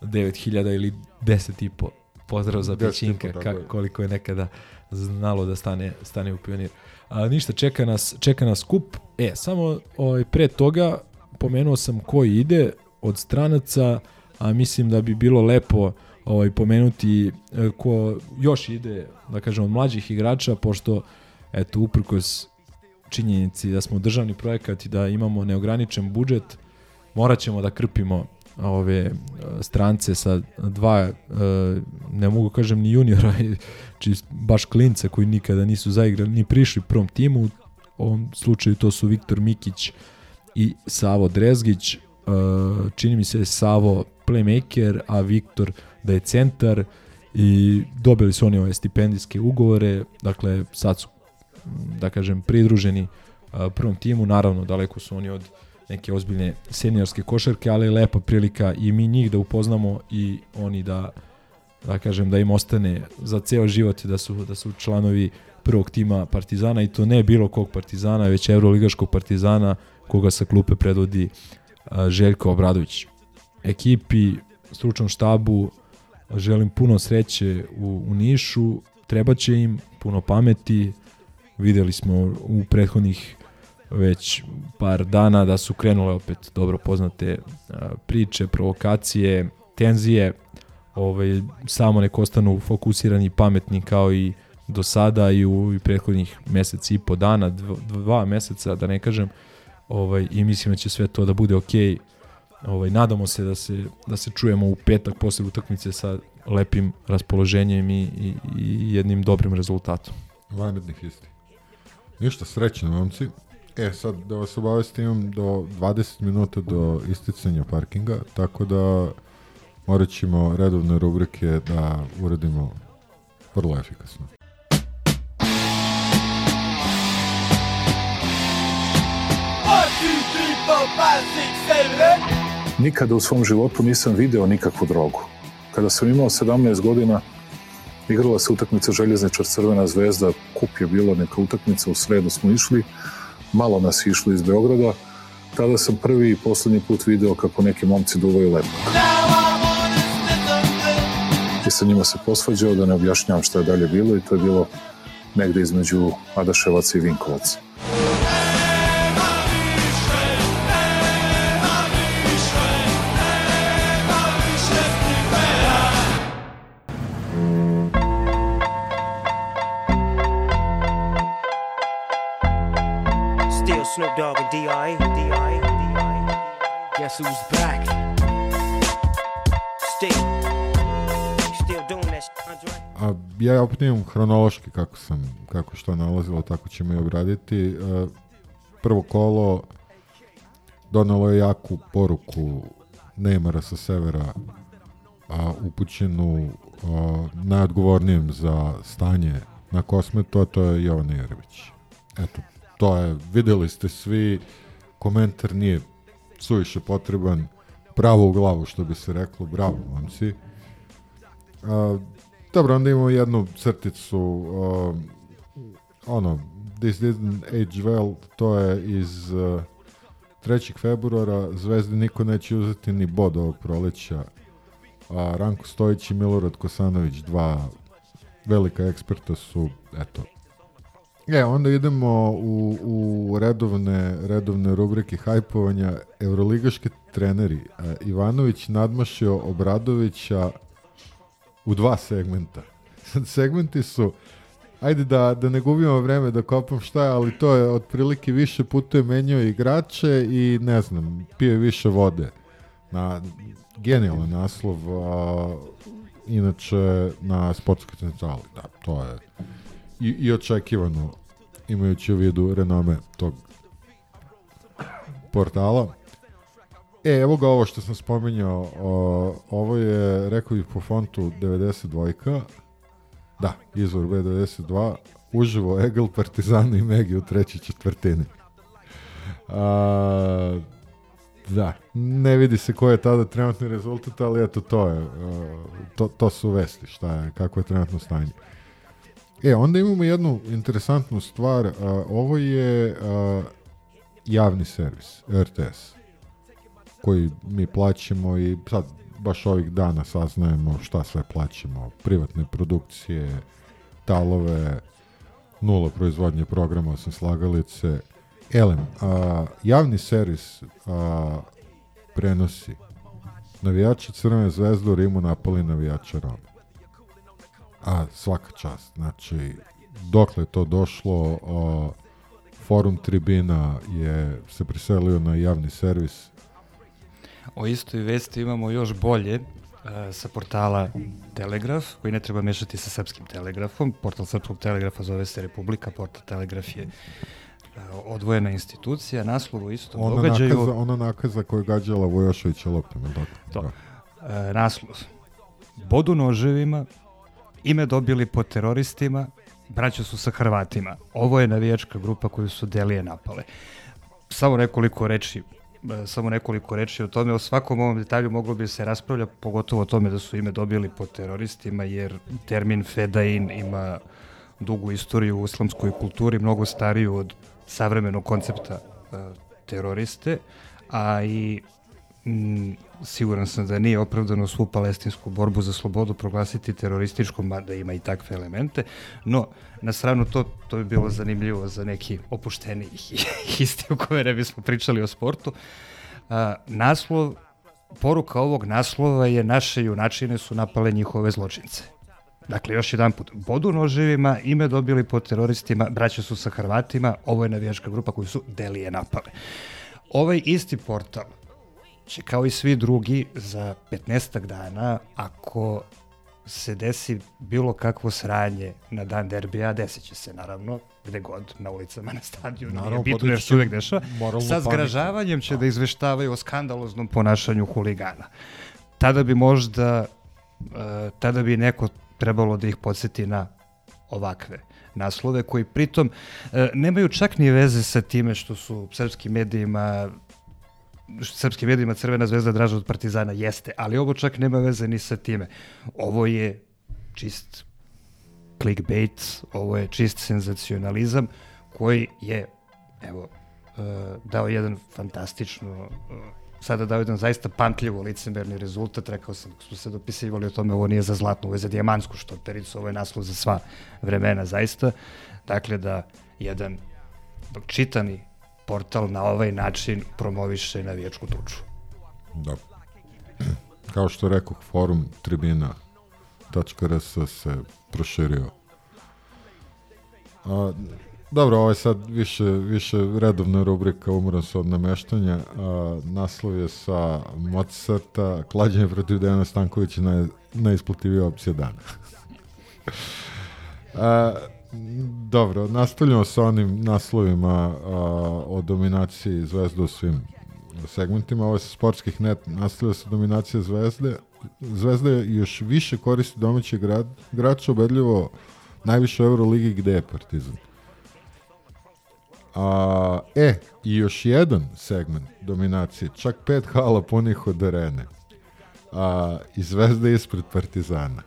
9.000 ili 10.500. Pozdrav za 10 i po, Pećinka, tako kako, je. koliko je nekada znalo da stane, stane u pionir. A, ništa, čeka nas, čeka nas kup. E, samo ovaj, pre toga pomenuo sam ko ide od stranaca, a mislim da bi bilo lepo ovaj, pomenuti e, ko još ide, da kažem, od mlađih igrača, pošto, eto, uprkos činjenici da smo državni projekat i da imamo neograničen budžet, morat ćemo da krpimo ove e, strance sa dva, e, ne mogu kažem ni juniora, či baš klinca koji nikada nisu zaigrali, ni prišli prvom timu, u ovom slučaju to su Viktor Mikić i Savo Drezgić, e, čini mi se Savo playmaker, a Viktor da je centar i dobili su oni ove stipendijske ugovore, dakle sad su da kažem pridruženi prvom timu, naravno daleko su oni od neke ozbiljne seniorske košarke, ali je lepa prilika i mi njih da upoznamo i oni da da kažem da im ostane za ceo život da su da su članovi prvog tima Partizana i to ne bilo kog Partizana, već evroligaškog Partizana koga sa klupe predvodi Željko Obradović. Ekipi, stručnom štabu želim puno sreće u, u Nišu, trebaće im puno pameti, videli smo u prethodnih već par dana da su krenule opet dobro poznate priče, provokacije, tenzije, ovaj, samo nek ostanu fokusirani i pametni kao i do sada i u i prethodnih mesec i po dana, dva, dva meseca da ne kažem, ovaj, i mislim da će sve to da bude okej. Ovaj, nadamo se da se da se čujemo u petak posle utakmice sa lepim raspoloženjem i, i, i jednim dobrim rezultatom. Vanrednih isti. Ništa, srećno, momci. E, sad da vas obavestim, imam do 20 minuta do isticanja parkinga, tako da morat ćemo redovne rubrike da uradimo vrlo efikasno. Nikada u svom životu nisam video nikakvu drogu. Kada sam imao 17 godina, igrala se utakmica Željezničar Crvena zvezda, kup je bilo neka utakmica, u sredu smo išli, malo nas išlo iz Beograda, tada sam prvi i poslednji put video kako neki momci duvaju lepo. I sa njima se posvađao da ne objašnjavam šta je dalje bilo i to je bilo negde između Adaševaca i Vinkovaca. Snoop Dogg and D.I. Guess who's back? Still. Still doing that shit. A ja opet imam hronološki kako sam, kako što nalazilo, tako ćemo i obraditi. E, Prvo kolo donelo je jaku poruku Neymara sa severa a, upućenu a, najodgovornijem za stanje na kosmetu, a to je Jovan Jerević. Eto, to je, videli ste svi, komentar nije suviše potreban, pravo u glavu, što bi se reklo, bravo, momci. A, dobro, onda imamo jednu crticu, uh, ono, This didn't age well, to je iz uh, 3. februara, Zvezdi niko neće uzeti ni bod ovog proleća, a Ranko Stojić i Milorad Kosanović, dva velika eksperta su, eto, E, onda idemo u, u redovne, redovne rubrike hajpovanja. Euroligaški treneri. A, Ivanović nadmašio Obradovića u dva segmenta. Segmenti su ajde da, da ne gubimo vreme da kopam šta je, ali to je otprilike više putuje menjao igrače i ne znam, pije više vode. Na genijalan naslov, a, inače na sportskoj centrali, da, to je i, i očekivano imajući u vidu renome tog portala. E, evo ga ovo što sam spominjao, o, ovo je, rekao bih po fontu 92 da, izvor B92, uživo Egel, Partizanu i Megi u trećoj četvrtini. A, da, ne vidi se koji je tada trenutni rezultat, ali eto to je, to, to su vesti, šta je, kako je trenutno stanje. E, onda imamo jednu interesantnu stvar, a, ovo je a, javni servis, RTS, koji mi plaćamo i sad baš ovih dana saznajemo šta sve plaćamo, privatne produkcije, talove, nula proizvodnje programa osim slagalice. Elem, a, javni servis a, prenosi navijači Crvene zvezde u Rimu napali navijača Roma. A svaka čast, znači dokle je to došlo, a, forum tribina je se preselio na javni servis, O istoj vesti imamo još bolje e, sa portala Telegraf, koji ne treba mešati sa srpskim telegrafom. Portal srpskog telegrafa zove se Republika, portal Telegraf je e, odvojena institucija, naslov u istom ona događaju. Nakaza, ona nakaza koja je gađala Vojoševića loptom, je tako? To. Da. E, naslov. Bodu noževima, ime dobili po teroristima, braća su sa Hrvatima. Ovo je navijačka grupa koju su Delije napale. Samo nekoliko reči e, samo nekoliko reči o tome. O svakom ovom detalju moglo bi se raspravlja, pogotovo o tome da su ime dobili po teroristima, jer termin fedain ima dugu istoriju u islamskoj kulturi, mnogo stariju od savremenog koncepta e, teroriste, a i m, siguran sam da nije opravdano svu palestinsku borbu za slobodu proglasiti terorističkom, mada ima i takve elemente, no na stranu to, to bi bilo zanimljivo za neki opušteni isti u kome ne bismo pričali o sportu. A, naslov, poruka ovog naslova je naše junačine su napale njihove zločince. Dakle, još jedan put, bodu noževima, ime dobili po teroristima, braća su sa Hrvatima, ovo je navijačka grupa koju su Delije napale. Ovaj isti portal će kao i svi drugi za 15 dana, ako se desi bilo kakvo sranje na dan derbija, desit će se naravno, gde god, na ulicama, na stadionu, Naravno, nije bitno jer se uvek dešava, sa zgražavanjem će da. izveštavaju o skandaloznom ponašanju huligana. Tada bi možda, uh, tada bi neko trebalo da ih podsjeti na ovakve naslove koji pritom uh, nemaju čak ni veze sa time što su srpskim medijima srpskim medijima Crvena zvezda draža od Partizana jeste, ali ovo čak nema veze ni sa time. Ovo je čist clickbait, ovo je čist senzacionalizam koji je, evo, dao jedan fantastično uh, sada dao jedan zaista pamtljivo licemerni rezultat, rekao sam, smo se dopisivali o tome, ovo nije za zlatnu, ovo je za dijamantsku štorpericu, ovo je naslov za sva vremena, zaista. Dakle, da jedan čitani portal na ovaj način promoviše navijačku tuču. Da. Kao što rekao, forum tribina.rs se proširio. A, dobro, ovo je sad više, više redovna rubrika Umoran se od nameštanja. A, naslov je sa Mozarta, klađenje protiv Dejana Stankovića naj, najisplativija opcija dana. a, dobro, nastavljamo sa onim naslovima a, o dominaciji Zvezda u svim segmentima. Ovo je sa sportskih net nastavlja se dominacija Zvezde. Zvezda još više koristi domaćeg grad, grača ubedljivo najviše u Euroligi gde je Partizan. A, e, i još jedan segment dominacije, čak pet hala punih od arene. A, I Zvezda ispred Partizana.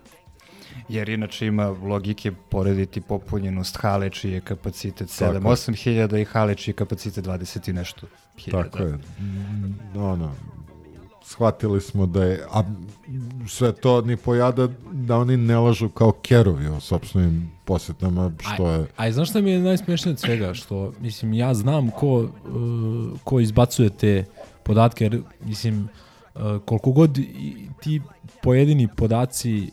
Jer inače ima logike porediti popunjenost hale čiji je kapacitet Tako je. 7-8 hiljada i hale čiji je kapacitet 20 i nešto hiljada. Tako je. Mm, Ono, shvatili smo da je, a sve to ni pojada da oni ne lažu kao kerovi o sobstvenim posjetama, što je... A, a znaš šta mi je najsmešnije od svega? Što, mislim, ja znam ko, uh, ko izbacuje te podatke, jer, mislim, uh, koliko god ti pojedini podaci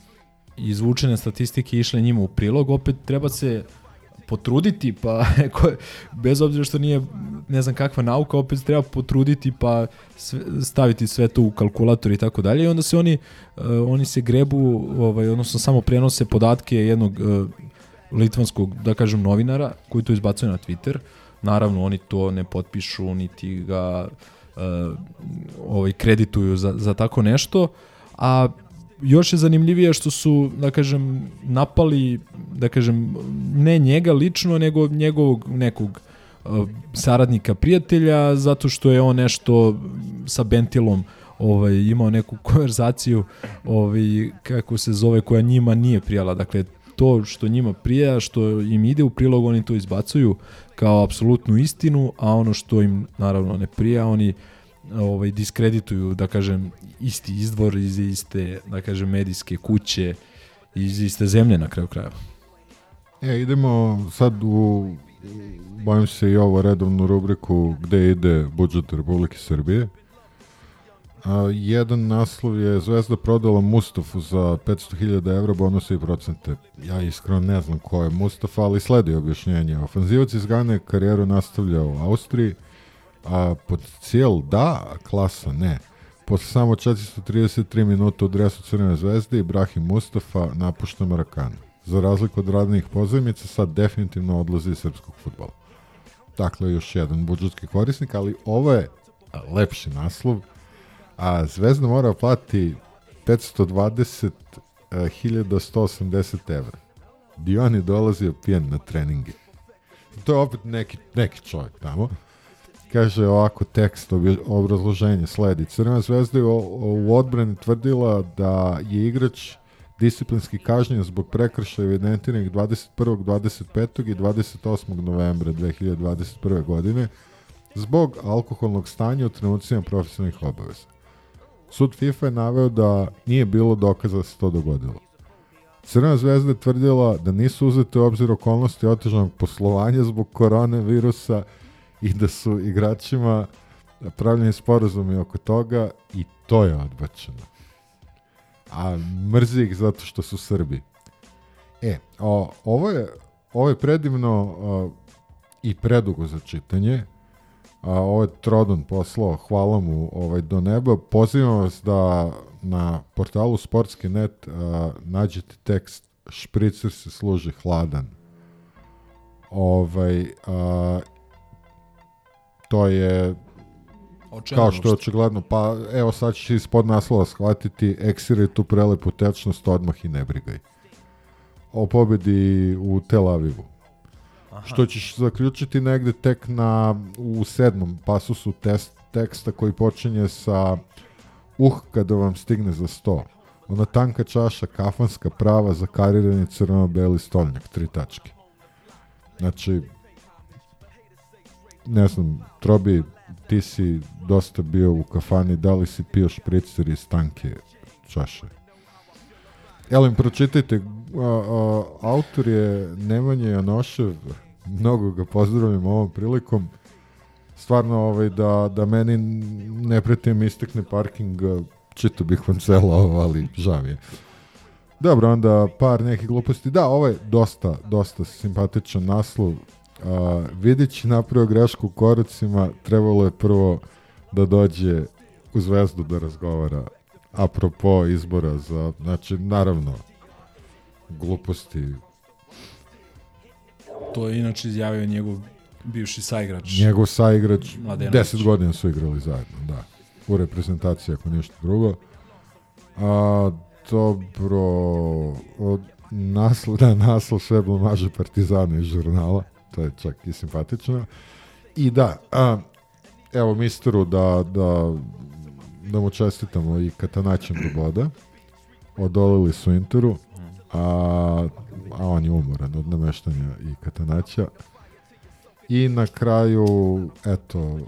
izvučene statistike išle njima u prilog, opet treba se potruditi, pa bez obzira što nije ne znam kakva nauka, opet treba potruditi pa sve, staviti sve to u kalkulator i tako dalje i onda se oni uh, oni se grebu, ovaj odnosno samo prenose podatke jednog uh, litvanskog, da kažem, novinara koji to izbacuje na Twitter. Naravno, oni to ne potpišu, niti ga uh, ovaj, kredituju za, za tako nešto, a još je zanimljivije što su, da kažem, napali, da kažem, ne njega lično, nego njegovog nekog uh, saradnika, prijatelja, zato što je on nešto sa Bentilom ovaj, imao neku konverzaciju ovaj, kako se zove, koja njima nije prijala. Dakle, to što njima prija, što im ide u prilog, oni to izbacuju kao apsolutnu istinu, a ono što im naravno ne prija, oni ovaj diskredituju da kažem isti izvor iz iste da kažem medijske kuće iz iste zemlje na kraju krajeva. E, idemo sad u bojim se i ovo redovnu rubriku gde ide budžet Republike Srbije. A, jedan naslov je Zvezda prodala Mustafu za 500.000 evra bonuse i procente. Ja iskreno ne znam ko je Mustafa, ali sledi objašnjenje. Ofanzivac iz Gane karijeru nastavlja u Austriji, a potencijal da, a klasa ne. Posle samo 433 minuta u dresu Crvene zvezde Ibrahim Mustafa napušta Marakanu. Za razliku od radnih pozajmica, sad definitivno odlazi iz srpskog futbola. Dakle, još jedan budžetski korisnik, ali ovo je lepši naslov. A Zvezda mora plati 520.180 evra. Dion je dolazio pijen na treninge. To je opet neki, neki čovjek tamo. Kaže ovako tekst, obrazloženje sledi. Crvena zvezda je u, odbrani tvrdila da je igrač disciplinski kažnjen zbog prekršaja evidentiranih 21., 25. i 28. novembra 2021. godine zbog alkoholnog stanja u trenucima profesionalnih obaveza. Sud FIFA je naveo da nije bilo dokaza da se to dogodilo. Crvena zvezda je tvrdila da nisu uzete u obzir okolnosti otežanog poslovanja zbog koronavirusa i da su igračima pravljeni sporazumi oko toga i to je odbačeno. A mrzi ih zato što su Srbi. E, o, ovo je, ovo je predivno o, i predugo za čitanje. A, ovo je Trodon poslao, hvala mu ovaj, do neba. Pozivam vas da na portalu Sportski.net nađete tekst Špricer se služi hladan. Ovaj, a, to je kao što je očigledno, pa evo sad ćeš ispod naslova shvatiti eksiraj tu prelepu tečnost odmah i ne brigaj. O pobedi u Tel Avivu. Aha. Što ćeš zaključiti negde tek na, u sedmom pasusu test, teksta koji počinje sa uh kada vam stigne za sto. Ona tanka čaša, kafanska prava, zakarirani crveno-beli stolnjak, tri tačke. Znači, ne znam, Trobi, ti si dosta bio u kafani, da li si pio špricer iz tanke čaše? Elem, pročitajte, a, a, autor je Nemanja Janošev, mnogo ga pozdravim ovom prilikom, stvarno ovaj, da, da meni ne pretim istekne parking, čito bih vam celo ovo, ali mi je. Dobro, onda par nekih gluposti. Da, ovo je dosta, dosta simpatičan naslov. A, Vidić napravio grešku u koracima, trebalo je prvo da dođe u zvezdu da razgovara apropo izbora za, znači, naravno, gluposti. To je inače izjavio njegov bivši saigrač. Njegov saigrač, Mladenović. 10 godina su igrali zajedno, da. U reprezentaciji, ako ništa drugo. A, dobro, od naslov, da, naslov sve blamaže Partizana iz žurnala, to je čak i simpatično. I da, a, evo misteru da, da, da mu čestitamo i Katanaćem do boda. Odolili su Interu, a, a on je umoran od nameštanja i Katanaća. I na kraju, eto,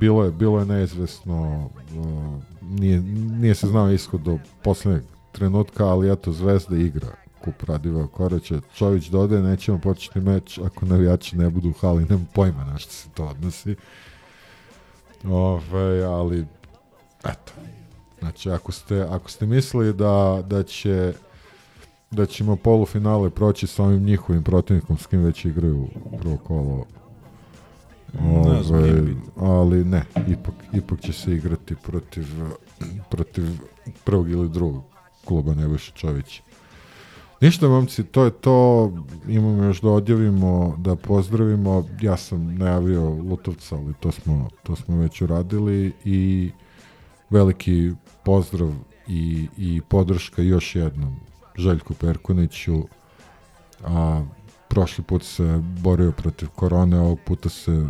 bilo je, bilo je neizvesno, uh, nije, nije se znao ishod do poslednjeg trenutka, ali eto, Zvezda igra kup Radiva Koraća. Čović dodaje, nećemo početi meč ako navijači ne budu u hali, nemam pojma na što se to odnosi. Ove, ali, eto, znači, ako ste, ako ste mislili da, da će da ćemo polufinale proći sa ovim njihovim protivnikom s kim već igraju prvo kolo Ove, ali ne, ipak, ipak će se igrati protiv, protiv prvog ili drugog kluba Nebojša Čovića. Ništa, momci, to je to. Imamo još da odjavimo, da pozdravimo. Ja sam najavio Lutovca, ali to smo, to smo već uradili i veliki pozdrav i, i podrška još jednom Željku Perkuniću. A, prošli put se borio protiv korone, ovog puta se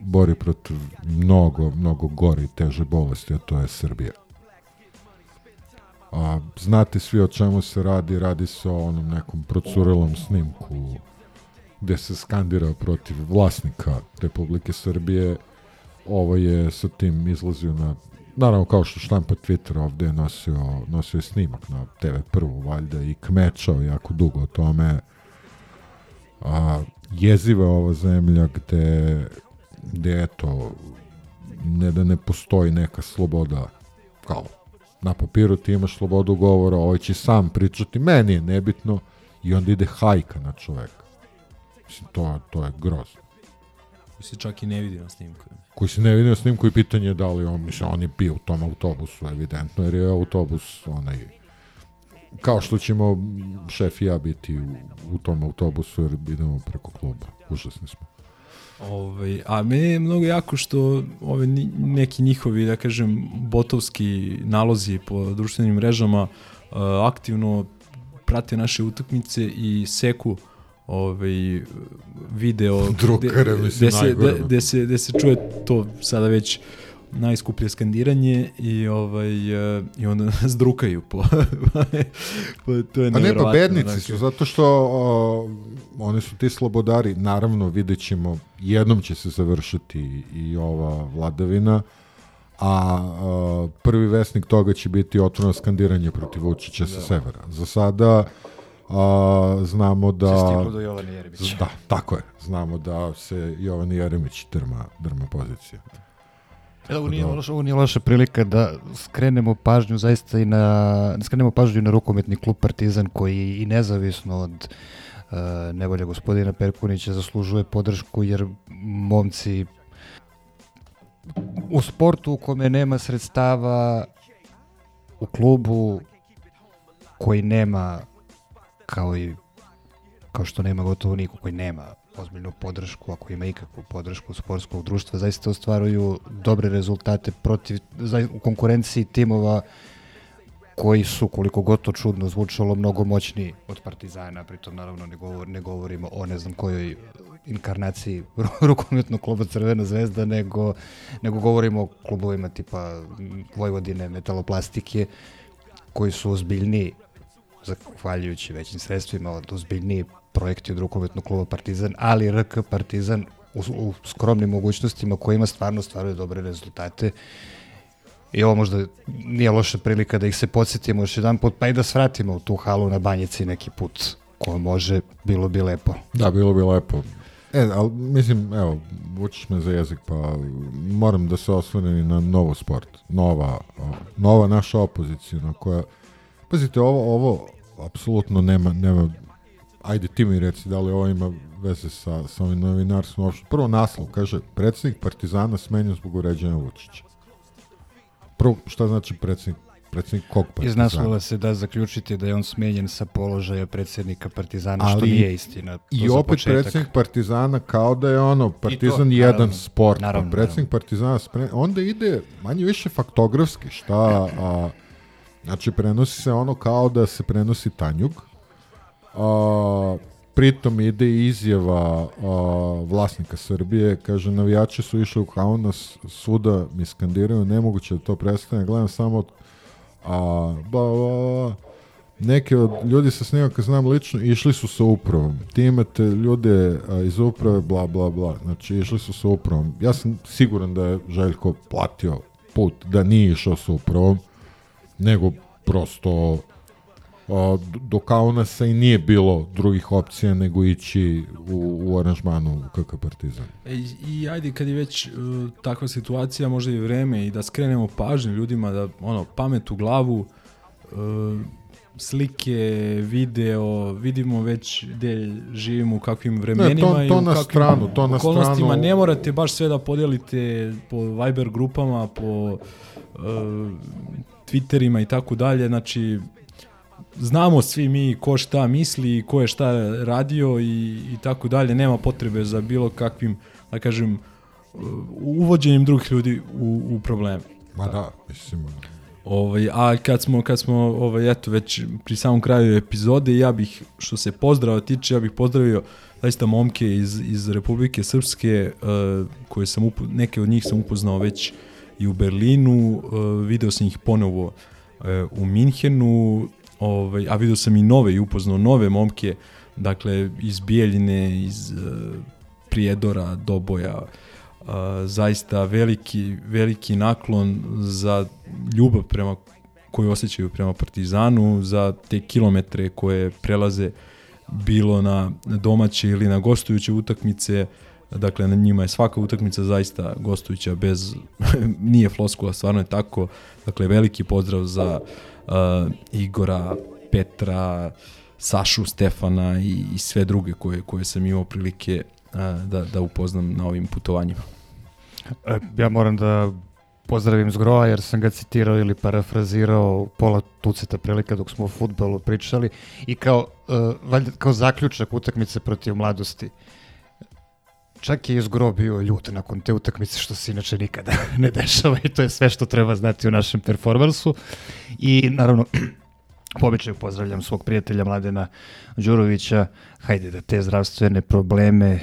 bori protiv mnogo, mnogo gore i teže bolesti, a to je Srbija. A, znate svi o čemu se radi, radi se o onom nekom procurelom snimku gde se skandira protiv vlasnika Republike Srbije. Ovo je sa tim izlazio na naravno kao što štampa Twitter ovde nosio, nosio je snimak na TV prvu valjda i kmečao jako dugo o tome a, jeziva je ova zemlja gde, gde eto ne da ne postoji neka sloboda kao na papiru ti imaš slobodu govora, ovaj će sam pričati, meni je nebitno i onda ide hajka na čoveka. Mislim, to, to je grozno. Se čak i ne vidi na snimku. Koji se ne vidi na snimku i pitanje je da li on, mislim, on je bio u tom autobusu, evidentno, jer je autobus onaj, kao što ćemo šef i ja biti u, u tom autobusu, jer idemo preko kluba. Užasni smo. Ovaj, a meni je mnogo jako što ove neki njihovi, da kažem, botovski nalozi po društvenim mrežama uh, aktivno prate naše utakmice i seku ovaj video mislim, gde se, gde, gde se gde se čuje to sada već najskuplje skandiranje i ovaj uh, i onda nas drukaju po, po to je A ne, pa neverovatno, bednici dakle. su, zato što o, oni su ti slobodari, naravno vidjet ćemo, jednom će se završiti i ova vladavina, a, a prvi vesnik toga će biti otvoreno skandiranje protiv Vučića sa severa. Za sada a, znamo da... Se stiglo do Jovana Jeremića. Da, tako je. Znamo da se Jovan Jeremić drma, drma pozicija. Evo, ovo nije, loša, ovo nije loša prilika da skrenemo pažnju zaista i na, da skrenemo pažnju na rukometni klub Partizan koji i nezavisno od uh, nevolja gospodina Perkunića zaslužuje podršku jer momci u sportu u kome nema sredstava u klubu koji nema kao i kao što nema gotovo niko koji nema ozbiljnu podršku, ako ima ikakvu podršku sportskog društva, zaista ostvaruju dobre rezultate protiv, za, u konkurenciji timova koji su, koliko god to čudno zvučalo, mnogo moćniji od Partizana, pritom naravno ne, govor, ne govorimo o ne znam kojoj inkarnaciji rukometnog kluba Crvena zvezda, nego, nego govorimo o klubovima tipa Vojvodine, metaloplastike, koji su ozbiljniji zahvaljujući većim sredstvima od ozbiljniji projekti od rukometnog kluba Partizan, ali RK Partizan u, u skromnim mogućnostima kojima stvarno stvaraju dobre rezultate. I ovo možda nije loša prilika da ih se podsjetimo još jedan put, pa i da svratimo u tu halu na banjici neki put ko može, bilo bi lepo. Da, bilo bi lepo. E, ali mislim, evo, vučiš me za jezik, pa moram da se osvrnem i na novo sport. Nova, nova naša opozicijna koja, pazite, ovo, ovo apsolutno nema, nema, ajde ti mi reci da li ovo ima veze sa, sa ovim novinarstvom uopšte. Prvo naslov, kaže, predsjednik Partizana smenjen zbog uređenja Vučića. Prvo, šta znači predsjednik predsjednik kog Iz Partizana? naslova se da zaključiti da je on smenjen sa položaja predsjednika Partizana, što Ali nije istina. To I opet početak. predsjednik Partizana kao da je ono Partizan I to, jedan naravno, sport, naravno, pa predsjednik Partizana spre... onda ide manje više faktografski, šta a, znači prenosi se ono kao da se prenosi Tanjug. A, pritom ide izjava a, vlasnika Srbije, kaže navijači su išli u Kaunas, svuda mi skandiraju, nemoguće da to prestane, gledam samo a, ba, ba, ba, od ljudi sa snimaka znam lično, išli su sa upravom. Ti imate ljude a, iz uprave, bla, bla, bla. Znači, išli su sa upravom. Ja sam siguran da je Željko platio put, da nije išao sa upravom, nego prosto do Kaunasa i nije bilo drugih opcija nego ići u, u aranžmanu KK Partizan. E, I, I ajde kad je već uh, takva situacija, možda i vreme i da skrenemo pažnju ljudima da ono pamet u glavu uh, slike, video, vidimo već gde živimo, u kakvim vremenima to- i to u na kakvim stranu, to na stranu. Ne morate baš sve da podelite po Viber grupama, po uh, Twitterima i tako dalje. Znači, znamo svi mi ko šta misli, ko je šta radio i, i tako dalje. Nema potrebe za bilo kakvim, da kažem, uvođenjem drugih ljudi u, u probleme. Ma da, mislim... Ovaj, a kad smo, kad smo ovaj, eto, već pri samom kraju epizode, ja bih, što se pozdrava tiče, ja bih pozdravio zaista momke iz, iz Republike Srpske, uh, koje sam upo, neke od njih sam upoznao već i u Berlinu, uh, video sam ih ponovo uh, u Minhenu, ovaj, a video sam i nove i upoznao nove momke, dakle iz Bijeljine, iz uh, Prijedora, Doboja, uh, zaista veliki, veliki naklon za ljubav prema koju osjećaju prema Partizanu, za te kilometre koje prelaze bilo na domaće ili na gostujuće utakmice, dakle na njima je svaka utakmica zaista gostujuća bez, nije floskula, stvarno je tako, dakle veliki pozdrav za uh, Igora, Petra, Sašu, Stefana i, i sve druge koje, koje sam imao prilike uh, da, da upoznam na ovim putovanjima. E, Ja moram da pozdravim Zgroa jer sam ga citirao ili parafrazirao pola tuceta prilika dok smo o futbolu pričali i kao, uh, valjda, kao zaključak utakmice protiv mladosti. Čak je i Zgro bio ljut nakon te utakmice što se inače nikada ne dešava i to je sve što treba znati u našem performansu. I naravno, po običaju pozdravljam svog prijatelja Mladena Đurovića. Hajde da te zdravstvene probleme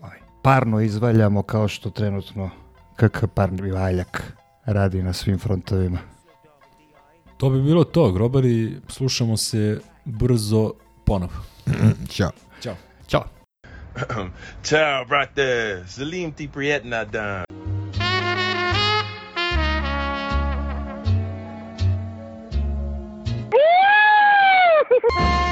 ovaj, parno izvaljamo kao što trenutno KK parni valjak radi na svim frontovima. To bi bilo to, grobari, slušamo se brzo ponovo. Ćao. Ciao, right there. Salim ti priet nadan. Woo!